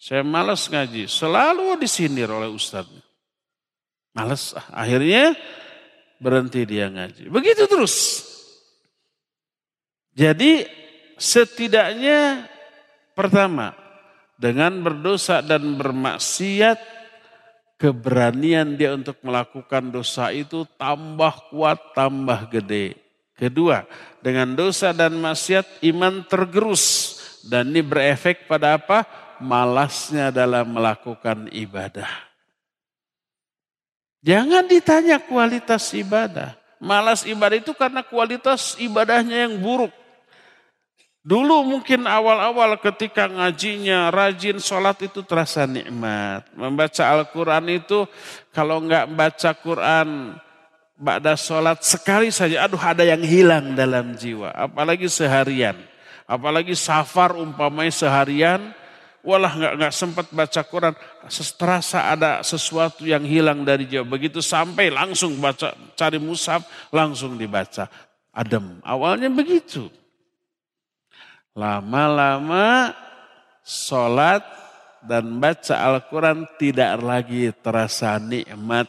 Saya males ngaji, selalu disindir oleh ustadznya. Males, ah, akhirnya berhenti dia ngaji. Begitu terus. Jadi setidaknya pertama dengan berdosa dan bermaksiat keberanian dia untuk melakukan dosa itu tambah kuat, tambah gede. Kedua, dengan dosa dan maksiat iman tergerus dan ini berefek pada apa? Malasnya dalam melakukan ibadah. Jangan ditanya kualitas ibadah. Malas ibadah itu karena kualitas ibadahnya yang buruk. Dulu mungkin awal-awal ketika ngajinya rajin sholat itu terasa nikmat. Membaca Al-Quran itu kalau nggak baca Quran Ba'da sholat sekali saja, aduh ada yang hilang dalam jiwa. Apalagi seharian. Apalagi safar umpamanya seharian, walah nggak nggak sempat baca Quran, terasa ada sesuatu yang hilang dari jiwa. Begitu sampai langsung baca, cari musab, langsung dibaca. Adem. Awalnya begitu. Lama-lama sholat dan baca Al-Quran tidak lagi terasa nikmat,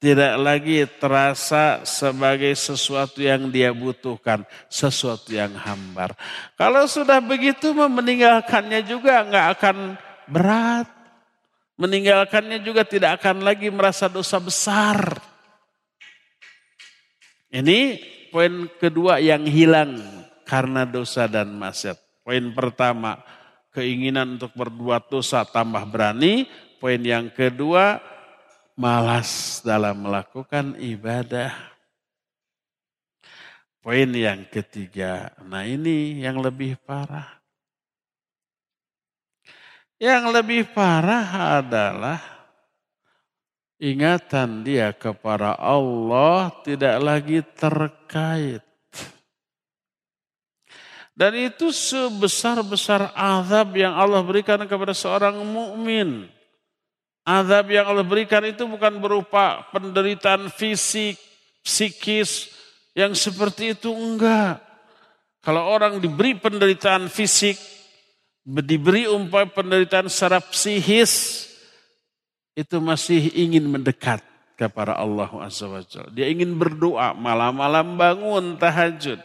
Tidak lagi terasa sebagai sesuatu yang dia butuhkan, sesuatu yang hambar. Kalau sudah begitu meninggalkannya juga nggak akan berat. Meninggalkannya juga tidak akan lagi merasa dosa besar. Ini poin kedua yang hilang karena dosa dan maksiat. Poin pertama, keinginan untuk berbuat dosa tambah berani. Poin yang kedua, malas dalam melakukan ibadah. Poin yang ketiga, nah ini yang lebih parah. Yang lebih parah adalah ingatan dia kepada Allah tidak lagi terkait. Dan itu sebesar-besar azab yang Allah berikan kepada seorang mukmin. Azab yang Allah berikan itu bukan berupa penderitaan fisik, psikis yang seperti itu enggak. Kalau orang diberi penderitaan fisik, diberi umpah penderitaan secara psikis, itu masih ingin mendekat kepada Allah wa Dia ingin berdoa malam-malam bangun tahajud.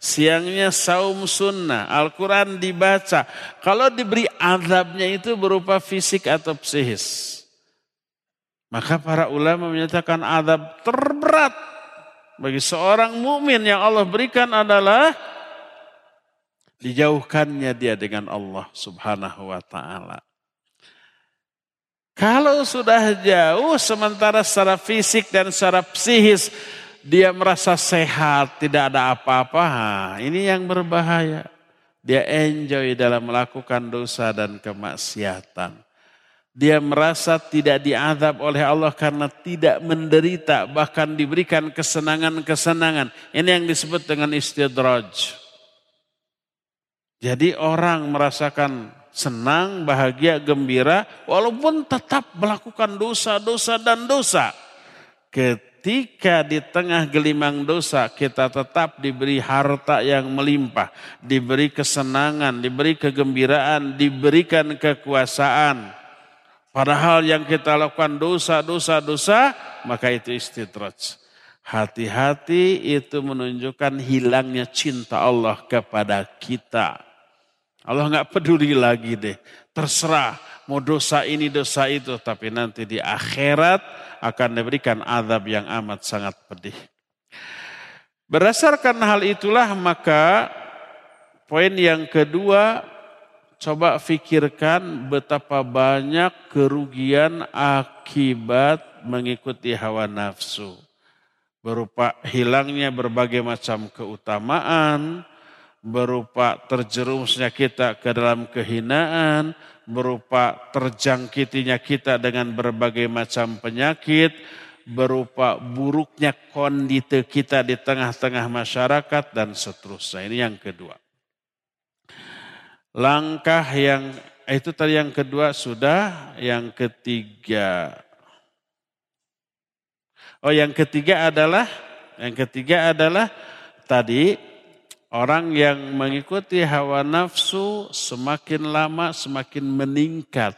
Siangnya saum sunnah, Al-Quran dibaca. Kalau diberi azabnya itu berupa fisik atau psikis. Maka para ulama menyatakan azab terberat bagi seorang mukmin yang Allah berikan adalah dijauhkannya dia dengan Allah Subhanahu wa taala. Kalau sudah jauh sementara secara fisik dan secara psikis dia merasa sehat, tidak ada apa-apa. Ini yang berbahaya. Dia enjoy dalam melakukan dosa dan kemaksiatan. Dia merasa tidak diadab oleh Allah karena tidak menderita, bahkan diberikan kesenangan-kesenangan. Ini yang disebut dengan istidraj. Jadi orang merasakan senang, bahagia, gembira, walaupun tetap melakukan dosa-dosa dan dosa. Ketika di tengah gelimang dosa kita tetap diberi harta yang melimpah, diberi kesenangan, diberi kegembiraan, diberikan kekuasaan. Padahal yang kita lakukan dosa, dosa, dosa, maka itu istidraj. Hati-hati itu menunjukkan hilangnya cinta Allah kepada kita. Allah nggak peduli lagi deh. Terserah mau dosa ini dosa itu. Tapi nanti di akhirat akan diberikan azab yang amat sangat pedih. Berdasarkan hal itulah maka poin yang kedua coba fikirkan betapa banyak kerugian akibat mengikuti hawa nafsu. Berupa hilangnya berbagai macam keutamaan, berupa terjerumusnya kita ke dalam kehinaan, berupa terjangkitinya kita dengan berbagai macam penyakit, berupa buruknya kondisi kita di tengah-tengah masyarakat dan seterusnya. Ini yang kedua. Langkah yang itu tadi yang kedua sudah, yang ketiga. Oh, yang ketiga adalah yang ketiga adalah tadi Orang yang mengikuti hawa nafsu semakin lama semakin meningkat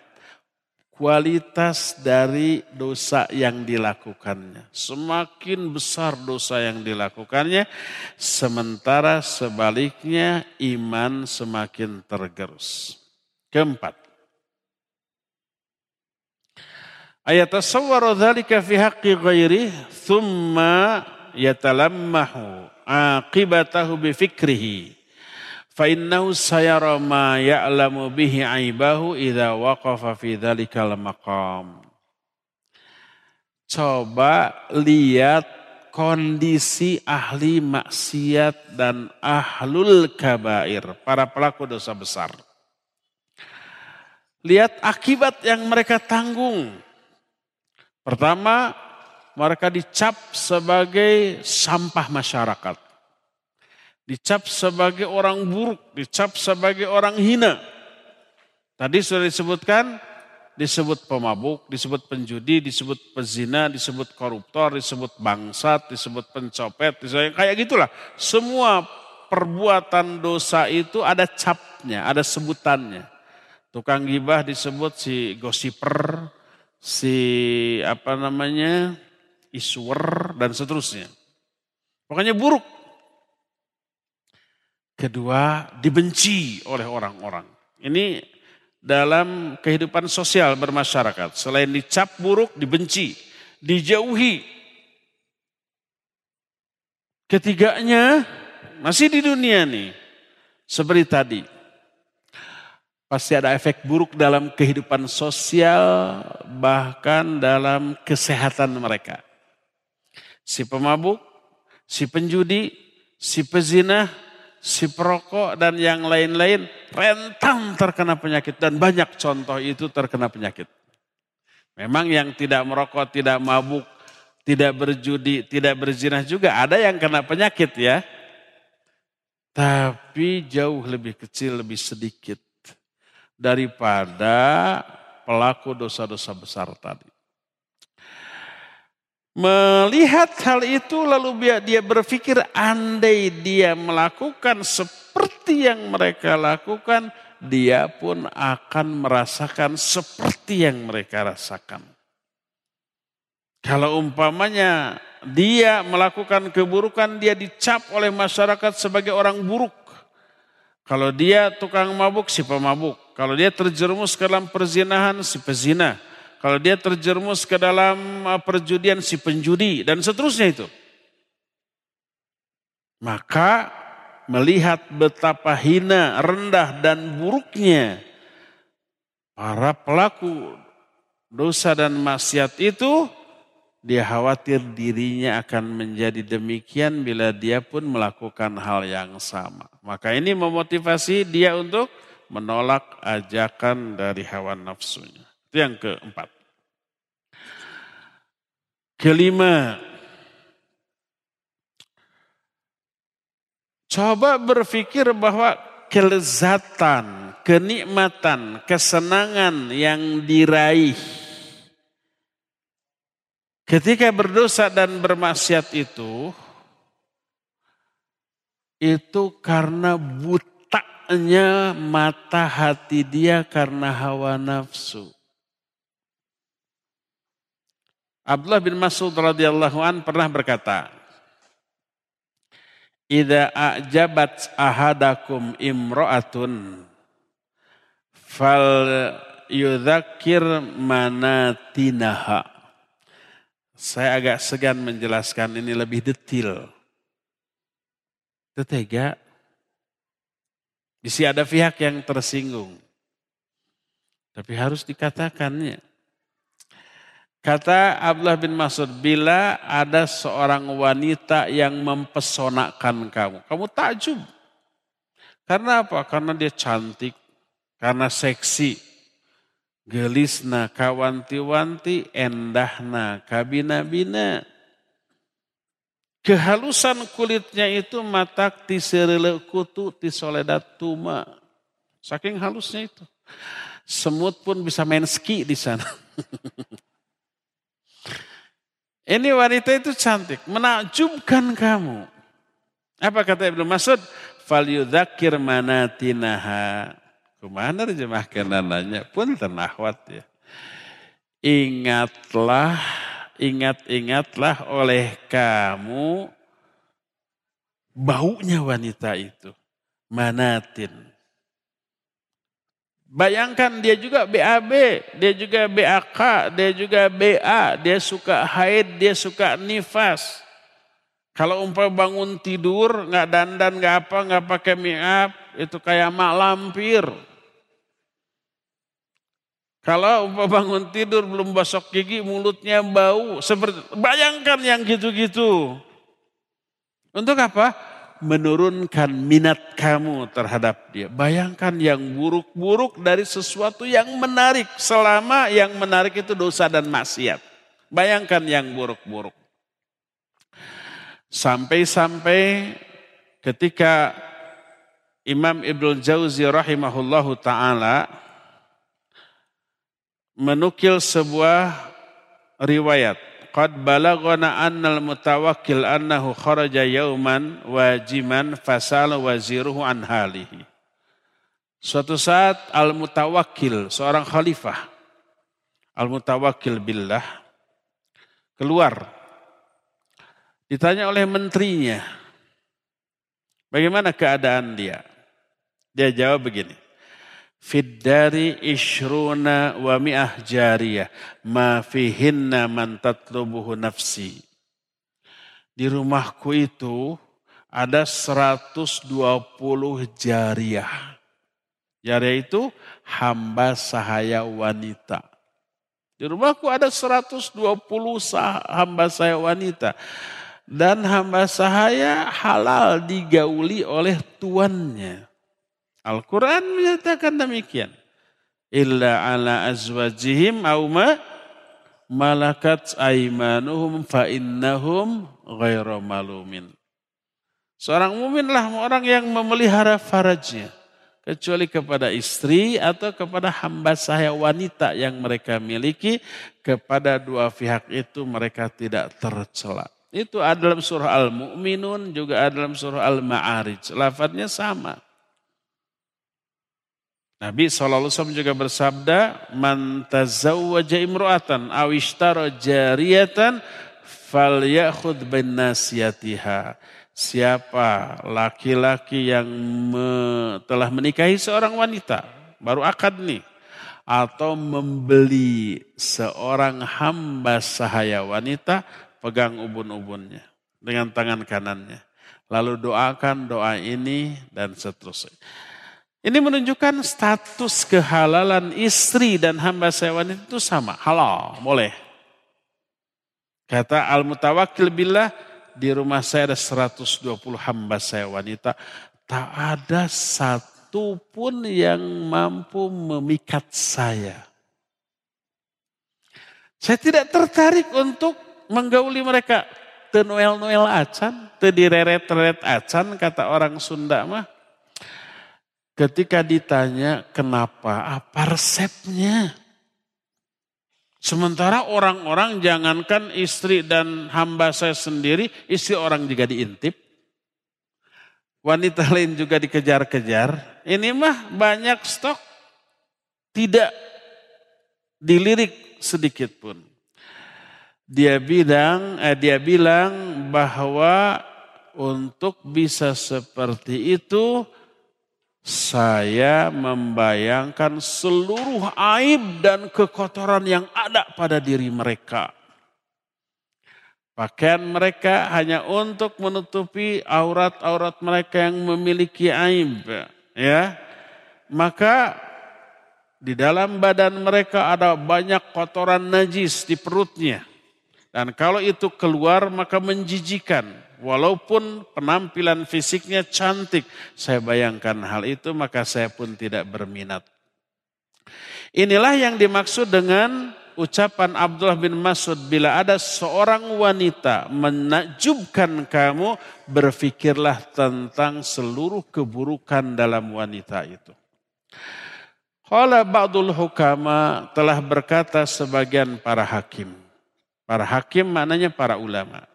kualitas dari dosa yang dilakukannya. Semakin besar dosa yang dilakukannya, sementara sebaliknya iman semakin tergerus. Keempat. Ayat tasawwaru dhalika fi haqqi ghairi thumma yatalammahu aqibatahu bi fikrihi fa innahu sayara ma ya'lamu bihi aibahu idza waqafa fi dzalikal coba lihat kondisi ahli maksiat dan ahlul kabair para pelaku dosa besar. Lihat akibat yang mereka tanggung. Pertama mereka dicap sebagai sampah masyarakat. Dicap sebagai orang buruk, dicap sebagai orang hina. Tadi sudah disebutkan, disebut pemabuk, disebut penjudi, disebut pezina, disebut koruptor, disebut bangsat, disebut pencopet, disebut, kayak gitulah. Semua perbuatan dosa itu ada capnya, ada sebutannya. Tukang gibah disebut si gosiper, si apa namanya iswer, dan seterusnya. Pokoknya buruk. Kedua, dibenci oleh orang-orang. Ini dalam kehidupan sosial bermasyarakat. Selain dicap buruk, dibenci, dijauhi. Ketiganya, masih di dunia nih. Seperti tadi, pasti ada efek buruk dalam kehidupan sosial, bahkan dalam kesehatan mereka. Si pemabuk, si penjudi, si pezina, si perokok, dan yang lain-lain rentan terkena penyakit. Dan banyak contoh itu terkena penyakit. Memang yang tidak merokok, tidak mabuk, tidak berjudi, tidak berzina juga ada yang kena penyakit ya. Tapi jauh lebih kecil, lebih sedikit daripada pelaku dosa-dosa besar tadi. Melihat hal itu lalu dia berpikir andai dia melakukan seperti yang mereka lakukan, dia pun akan merasakan seperti yang mereka rasakan. Kalau umpamanya dia melakukan keburukan, dia dicap oleh masyarakat sebagai orang buruk. Kalau dia tukang mabuk, si pemabuk. Kalau dia terjerumus ke dalam perzinahan, si pezina. Kalau dia terjerumus ke dalam uh, perjudian, si penjudi. Dan seterusnya itu. Maka melihat betapa hina, rendah dan buruknya para pelaku dosa dan maksiat itu, dia khawatir dirinya akan menjadi demikian bila dia pun melakukan hal yang sama. Maka ini memotivasi dia untuk menolak ajakan dari hawa nafsunya. Itu yang keempat. Kelima, coba berpikir bahwa kelezatan, kenikmatan, kesenangan yang diraih ketika berdosa dan bermaksiat itu, itu karena buta butaknya mata hati dia karena hawa nafsu. Abdullah bin Mas'ud radhiyallahu an pernah berkata, "Idza a'jabat ahadakum imra'atun fal yudzakir manatinaha." Saya agak segan menjelaskan ini lebih detail. Tetega bisa ada pihak yang tersinggung. Tapi harus dikatakannya. Kata Abdullah bin Mas'ud, bila ada seorang wanita yang mempesonakan kamu, kamu takjub. Karena apa? Karena dia cantik, karena seksi, gelisna, kawanti-wanti, endahna, kabina-bina. Kehalusan kulitnya itu matak tiserele kutu tisoledat tuma. Saking halusnya itu. Semut pun bisa main ski di sana. Ini wanita itu cantik, menakjubkan kamu. Apa kata Ibnu Mas'ud? Fal yudhakir manatinaha. Ke mana terjemahkan nanya? Pun tenahwat ya. Ingatlah ingat-ingatlah oleh kamu baunya wanita itu. Manatin. Bayangkan dia juga BAB, dia juga BAK, dia juga BA, dia suka haid, dia suka nifas. Kalau umpah bangun tidur, nggak dandan, nggak apa, nggak pakai up, itu kayak mak lampir. Kalau bangun tidur belum basok gigi, mulutnya bau. Seperti bayangkan yang gitu-gitu. Untuk apa? Menurunkan minat kamu terhadap dia. Bayangkan yang buruk-buruk dari sesuatu yang menarik. Selama yang menarik itu dosa dan maksiat. Bayangkan yang buruk-buruk. Sampai-sampai ketika Imam Ibnu Jauzi rahimahullahu taala menukil sebuah riwayat. Qad balagana annal mutawakkil annahu kharaja yauman wajiman fasal waziruhu an halihi. Suatu saat al-mutawakkil, seorang khalifah, al-mutawakkil billah, keluar Ditanya oleh menterinya, bagaimana keadaan dia? Dia jawab begini, Fiddari ishruna wa mi'ah jariyah, ma fihinna man tatlubuhu nafsi. Di rumahku itu ada 120 jariah. Jariah itu hamba sahaya wanita. Di rumahku ada 120 hamba sahaya wanita dan hamba sahaya halal digauli oleh tuannya. Al-Quran menyatakan demikian. Illa ala azwajihim awma malakat aimanuhum fa innahum malumin. Seorang muminlah orang yang memelihara farajnya. Kecuali kepada istri atau kepada hamba sahaya wanita yang mereka miliki. Kepada dua pihak itu mereka tidak tercela. Itu ada dalam surah Al-Mu'minun, juga ada dalam surah Al-Ma'arij. Lafadnya sama. Nabi SAW juga bersabda, Man tazawwaja imru'atan awishtara jariyatan fal yakhud bin. Siapa laki-laki yang me, telah menikahi seorang wanita, baru akad nih, atau membeli seorang hamba sahaya wanita, pegang ubun-ubunnya dengan tangan kanannya. Lalu doakan doa ini dan seterusnya. Ini menunjukkan status kehalalan istri dan hamba wanita itu sama. Halal, boleh. Kata Al-Mutawakil Billah, di rumah saya ada 120 hamba saya wanita. Tak ada satu pun yang mampu memikat saya. Saya tidak tertarik untuk menggauli mereka. Te Noel-Noel acan, te direret-reret acan kata orang Sunda mah. Ketika ditanya kenapa, apa resepnya? Sementara orang-orang jangankan istri dan hamba saya sendiri, istri orang juga diintip. Wanita lain juga dikejar-kejar. Ini mah banyak stok, tidak dilirik sedikit pun dia bilang eh, dia bilang bahwa untuk bisa seperti itu saya membayangkan seluruh aib dan kekotoran yang ada pada diri mereka. Pakaian mereka hanya untuk menutupi aurat-aurat mereka yang memiliki aib, ya. Maka di dalam badan mereka ada banyak kotoran najis di perutnya. Dan kalau itu keluar maka menjijikan. Walaupun penampilan fisiknya cantik. Saya bayangkan hal itu maka saya pun tidak berminat. Inilah yang dimaksud dengan ucapan Abdullah bin Masud. Bila ada seorang wanita menakjubkan kamu, berfikirlah tentang seluruh keburukan dalam wanita itu. Qala ba'dul hukama telah berkata sebagian para hakim. Para hakim maknanya para ulama.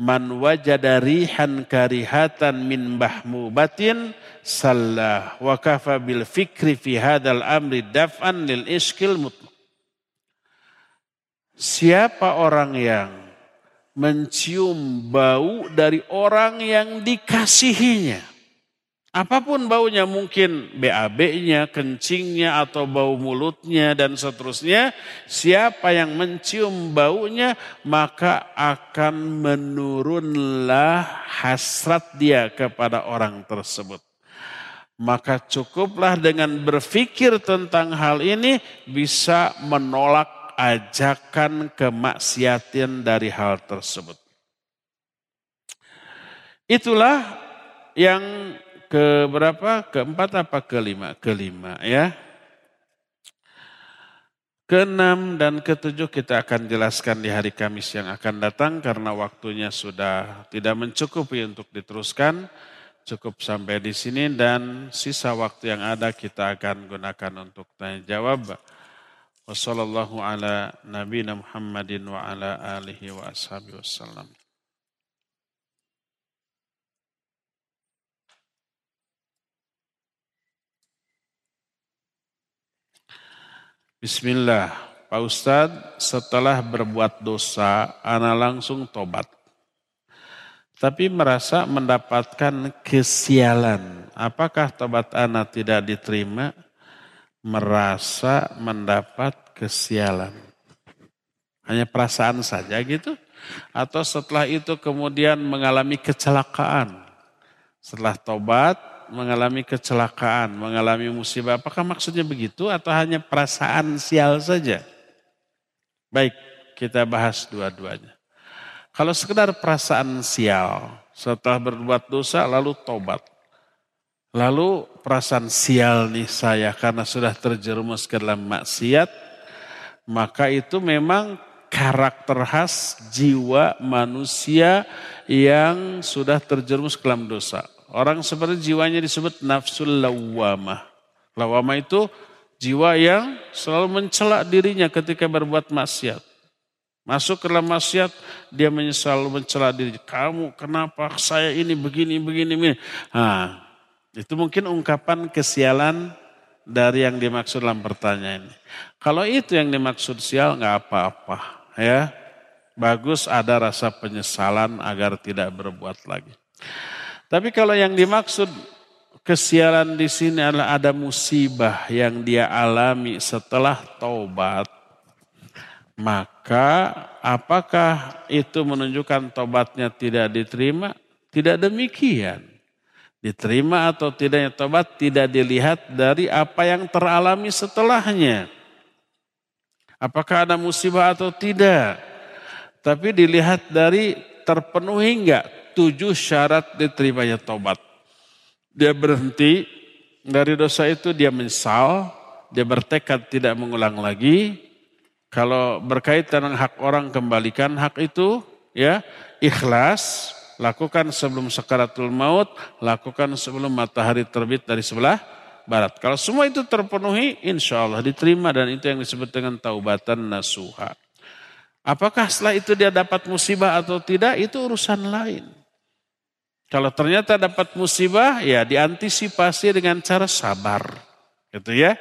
Man wajada rihan karihatan min bahmubatin sallah wa kafa bil fikri fi hadal amri daf'an lil iskil mutlaq. Siapa orang yang mencium bau dari orang yang dikasihinya Apa pun baunya mungkin BAB-nya, kencingnya atau bau mulutnya dan seterusnya. Siapa yang mencium baunya maka akan menurunlah hasrat dia kepada orang tersebut. Maka cukuplah dengan berpikir tentang hal ini bisa menolak ajakan kemaksiatan dari hal tersebut. Itulah yang ke berapa? Keempat apa kelima? Kelima ya. Keenam dan ketujuh kita akan jelaskan di hari Kamis yang akan datang karena waktunya sudah tidak mencukupi untuk diteruskan. Cukup sampai di sini dan sisa waktu yang ada kita akan gunakan untuk tanya jawab. Wassalamualaikum ala nabiyina Muhammadin wa ala alihi wa ashabihi wasallam. Bismillah, Pak Ustadz setelah berbuat dosa, ana langsung tobat. tapi merasa mendapatkan kesialan. Apakah tobat anak tidak diterima? Merasa mendapat kesialan. Hanya perasaan saja gitu? Atau setelah itu kemudian mengalami kecelakaan? Setelah tobat mengalami kecelakaan, mengalami musibah. Apakah maksudnya begitu atau hanya perasaan sial saja? Baik, kita bahas dua-duanya. Kalau sekedar perasaan sial, setelah berbuat dosa lalu tobat. Lalu perasaan sial nih saya karena sudah terjerumus ke dalam maksiat, maka itu memang karakter khas jiwa manusia yang sudah terjerumus ke dalam dosa. Orang seperti jiwanya disebut nafsul lawamah. Lawamah itu jiwa yang selalu mencela dirinya ketika berbuat maksiat. Masuk ke dalam maksiat, dia menyesal mencela diri. Kamu kenapa saya ini begini, begini, begini. Nah, itu mungkin ungkapan kesialan dari yang dimaksud dalam pertanyaan ini. Kalau itu yang dimaksud sial nggak apa-apa ya. Bagus ada rasa penyesalan agar tidak berbuat lagi. Tapi kalau yang dimaksud kesialan di sini adalah ada musibah yang dia alami setelah taubat, maka apakah itu menunjukkan tobatnya tidak diterima? Tidak demikian. Diterima atau tidaknya tobat tidak dilihat dari apa yang teralami setelahnya. Apakah ada musibah atau tidak. Tapi dilihat dari terpenuhi enggak tujuh syarat diterimanya tobat. Dia berhenti dari dosa itu dia menyesal, dia bertekad tidak mengulang lagi, kalau berkaitan dengan hak orang kembalikan hak itu ya ikhlas, lakukan sebelum sakaratul maut, lakukan sebelum matahari terbit dari sebelah barat. Kalau semua itu terpenuhi, insya Allah diterima dan itu yang disebut dengan taubatan nasuha. Apakah setelah itu dia dapat musibah atau tidak, itu urusan lain. Kalau ternyata dapat musibah, ya diantisipasi dengan cara sabar. Gitu ya.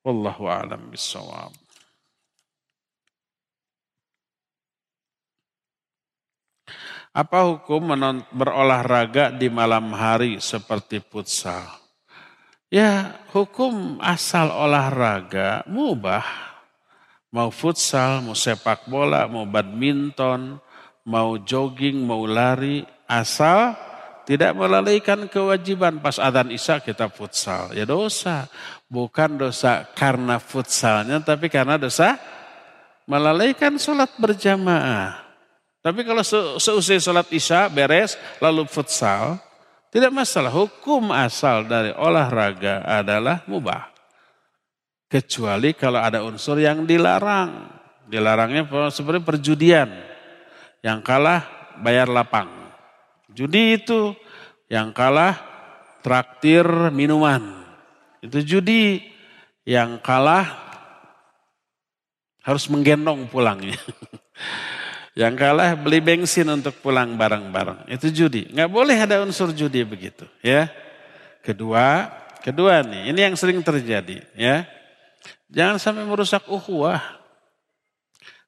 Wallahu a'lam bishawab. Apa hukum berolahraga di malam hari seperti futsal? Ya, hukum asal olahraga mubah. Mau futsal, mau sepak bola, mau badminton, mau jogging, mau lari, asal tidak melalaikan kewajiban pas adzan isya kita futsal. Ya dosa. Bukan dosa karena futsalnya, tapi karena dosa melalaikan sholat berjamaah. Tapi kalau seusai sholat isya beres lalu futsal, tidak masalah. Hukum asal dari olahraga adalah mubah. Kecuali kalau ada unsur yang dilarang. Dilarangnya seperti perjudian. Yang kalah bayar lapang. Judi itu yang kalah traktir minuman. Itu judi. Yang kalah harus menggendong pulangnya. Yang kalah beli bensin untuk pulang bareng-bareng. Itu judi. Nggak boleh ada unsur judi begitu. ya. Kedua, kedua nih, ini yang sering terjadi. ya. Jangan sampai merusak ukhuwah.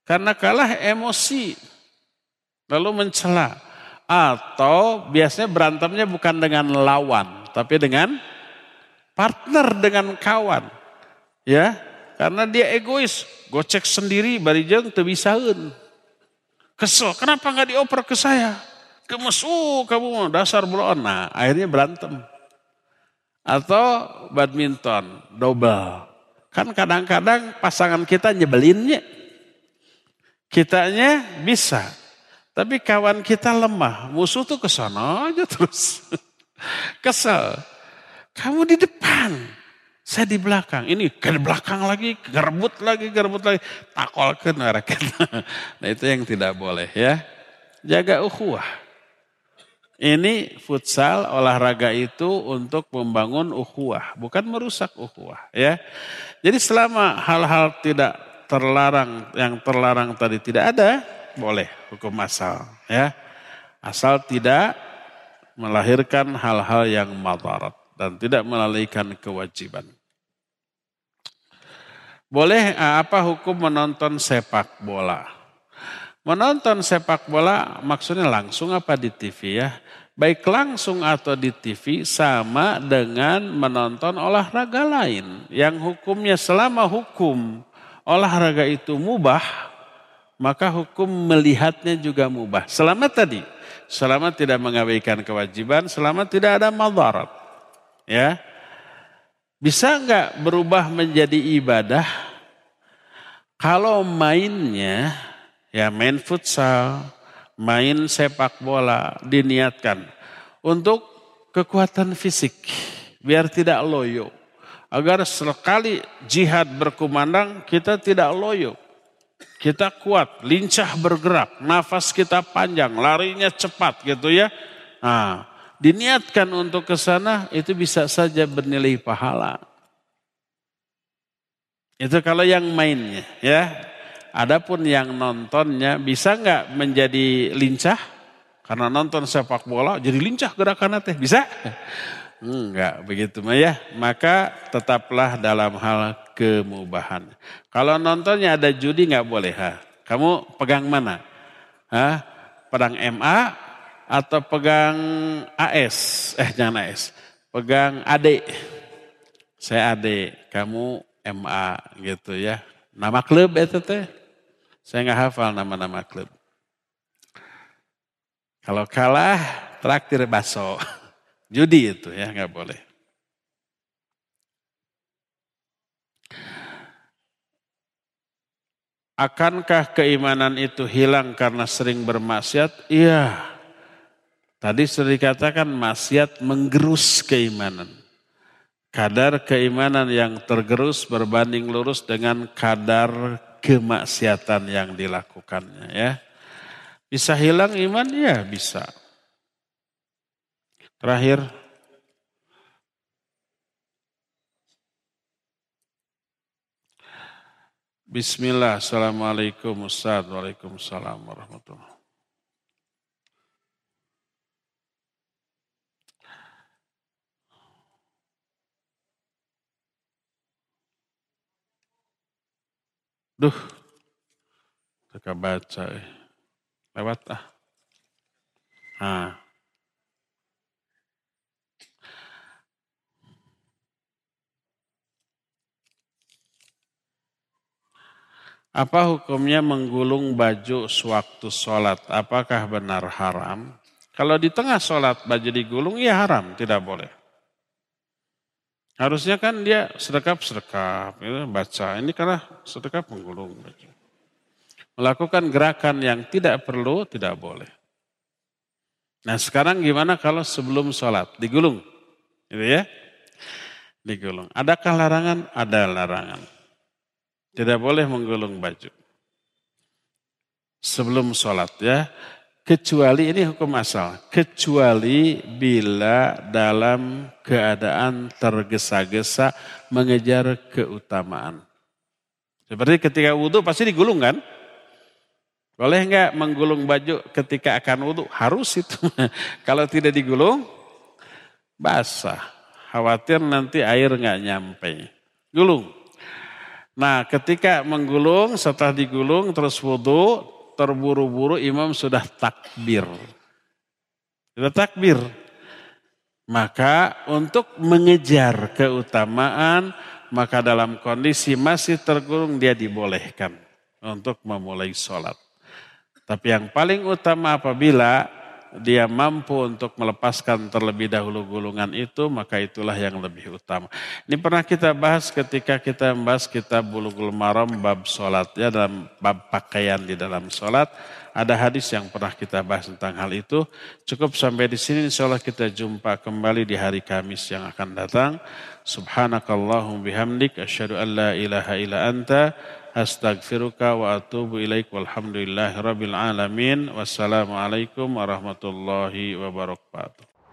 Karena kalah emosi. Lalu mencela. Atau biasanya berantemnya bukan dengan lawan. Tapi dengan partner, dengan kawan. Ya, karena dia egois. Gocek sendiri, barijeng, tebisaun. Kesel, kenapa nggak dioper ke saya? Gemes, uh kamu dasar bulan. Nah akhirnya berantem. Atau badminton, double. Kan kadang-kadang pasangan kita nyebelinnya. Kitanya bisa. Tapi kawan kita lemah. Musuh tuh ke sana aja terus. Kesel. Kamu di depan. Saya di belakang, ini ke belakang lagi, gerbut lagi, gerbut lagi, takol ke rakyat. Nah itu yang tidak boleh ya. Jaga ukhuwah. Ini futsal olahraga itu untuk membangun ukhuwah, bukan merusak ukhuwah ya. Jadi selama hal-hal tidak terlarang, yang terlarang tadi tidak ada, boleh hukum asal ya. Asal tidak melahirkan hal-hal yang madarat dan tidak melalaikan kewajiban. Boleh eh, apa hukum menonton sepak bola? Menonton sepak bola maksudnya langsung apa di TV ya? Baik langsung atau di TV sama dengan menonton olahraga lain. Yang hukumnya selama hukum olahraga itu mubah, maka hukum melihatnya juga mubah. Selama tadi, selama tidak mengabaikan kewajiban, selama tidak ada madarat. Ya, bisa nggak berubah menjadi ibadah? Kalau mainnya ya main futsal, main sepak bola diniatkan untuk kekuatan fisik biar tidak loyo. Agar sekali jihad berkumandang kita tidak loyo. Kita kuat, lincah bergerak, nafas kita panjang, larinya cepat gitu ya. Nah, diniatkan untuk ke sana itu bisa saja bernilai pahala. Itu kalau yang mainnya ya. Adapun yang nontonnya bisa nggak menjadi lincah? Karena nonton sepak bola jadi lincah gerakannya teh. Bisa? Enggak begitu ya. Maka tetaplah dalam hal kemubahan. Kalau nontonnya ada judi nggak boleh. Ha? Kamu pegang mana? Ha? Pedang MA atau pegang AS? Eh jangan AS. Pegang AD. Saya AD, kamu MA gitu ya. Nama klub itu teh. Saya nggak hafal nama-nama klub. Kalau kalah, traktir baso. Judi itu ya, nggak boleh. Akankah keimanan itu hilang karena sering bermaksiat? Iya. Tadi sudah dikatakan maksiat menggerus keimanan. Kadar keimanan yang tergerus berbanding lurus dengan kadar kemaksiatan yang dilakukannya ya. Bisa hilang iman? Ya bisa. Terakhir. Bismillah, Assalamualaikum Ustaz, Waalaikumsalam warahmatullahi Duh, teka baca eh. Lewat ah. Nah. Apa hukumnya menggulung baju sewaktu sholat? Apakah benar haram? Kalau di tengah sholat baju digulung, ya haram, tidak boleh. Harusnya kan dia sedekap-sedekap, ya, baca. Ini karena sedekap menggulung. Melakukan gerakan yang tidak perlu, tidak boleh. Nah sekarang gimana kalau sebelum sholat? Digulung. Gitu ya. Digulung. Adakah larangan? Ada larangan. Tidak boleh menggulung baju. Sebelum sholat ya kecuali ini hukum asal, kecuali bila dalam keadaan tergesa-gesa mengejar keutamaan. Seperti ketika wudhu pasti digulung kan? Boleh nggak menggulung baju ketika akan wudhu? Harus itu. Kalau tidak digulung, basah. Khawatir nanti air nggak nyampe. Gulung. Nah ketika menggulung, setelah digulung terus wudhu, terburu-buru imam sudah takbir. Sudah takbir. Maka untuk mengejar keutamaan, maka dalam kondisi masih tergurung dia dibolehkan untuk memulai sholat. Tapi yang paling utama apabila dia mampu untuk melepaskan terlebih dahulu gulungan itu, maka itulah yang lebih utama. Ini pernah kita bahas ketika kita membahas kita bulughul maram bab sholat ya dalam bab pakaian di dalam sholat. Ada hadis yang pernah kita bahas tentang hal itu. Cukup sampai di sini insya Allah kita jumpa kembali di hari Kamis yang akan datang. Subhanakallahum bihamdik asyhadu an la ilaha illa anta astaghfiruka wa atubu ilaik. Walhamdulillahi rabbil alamin. Wassalamualaikum warahmatullahi wabarakatuh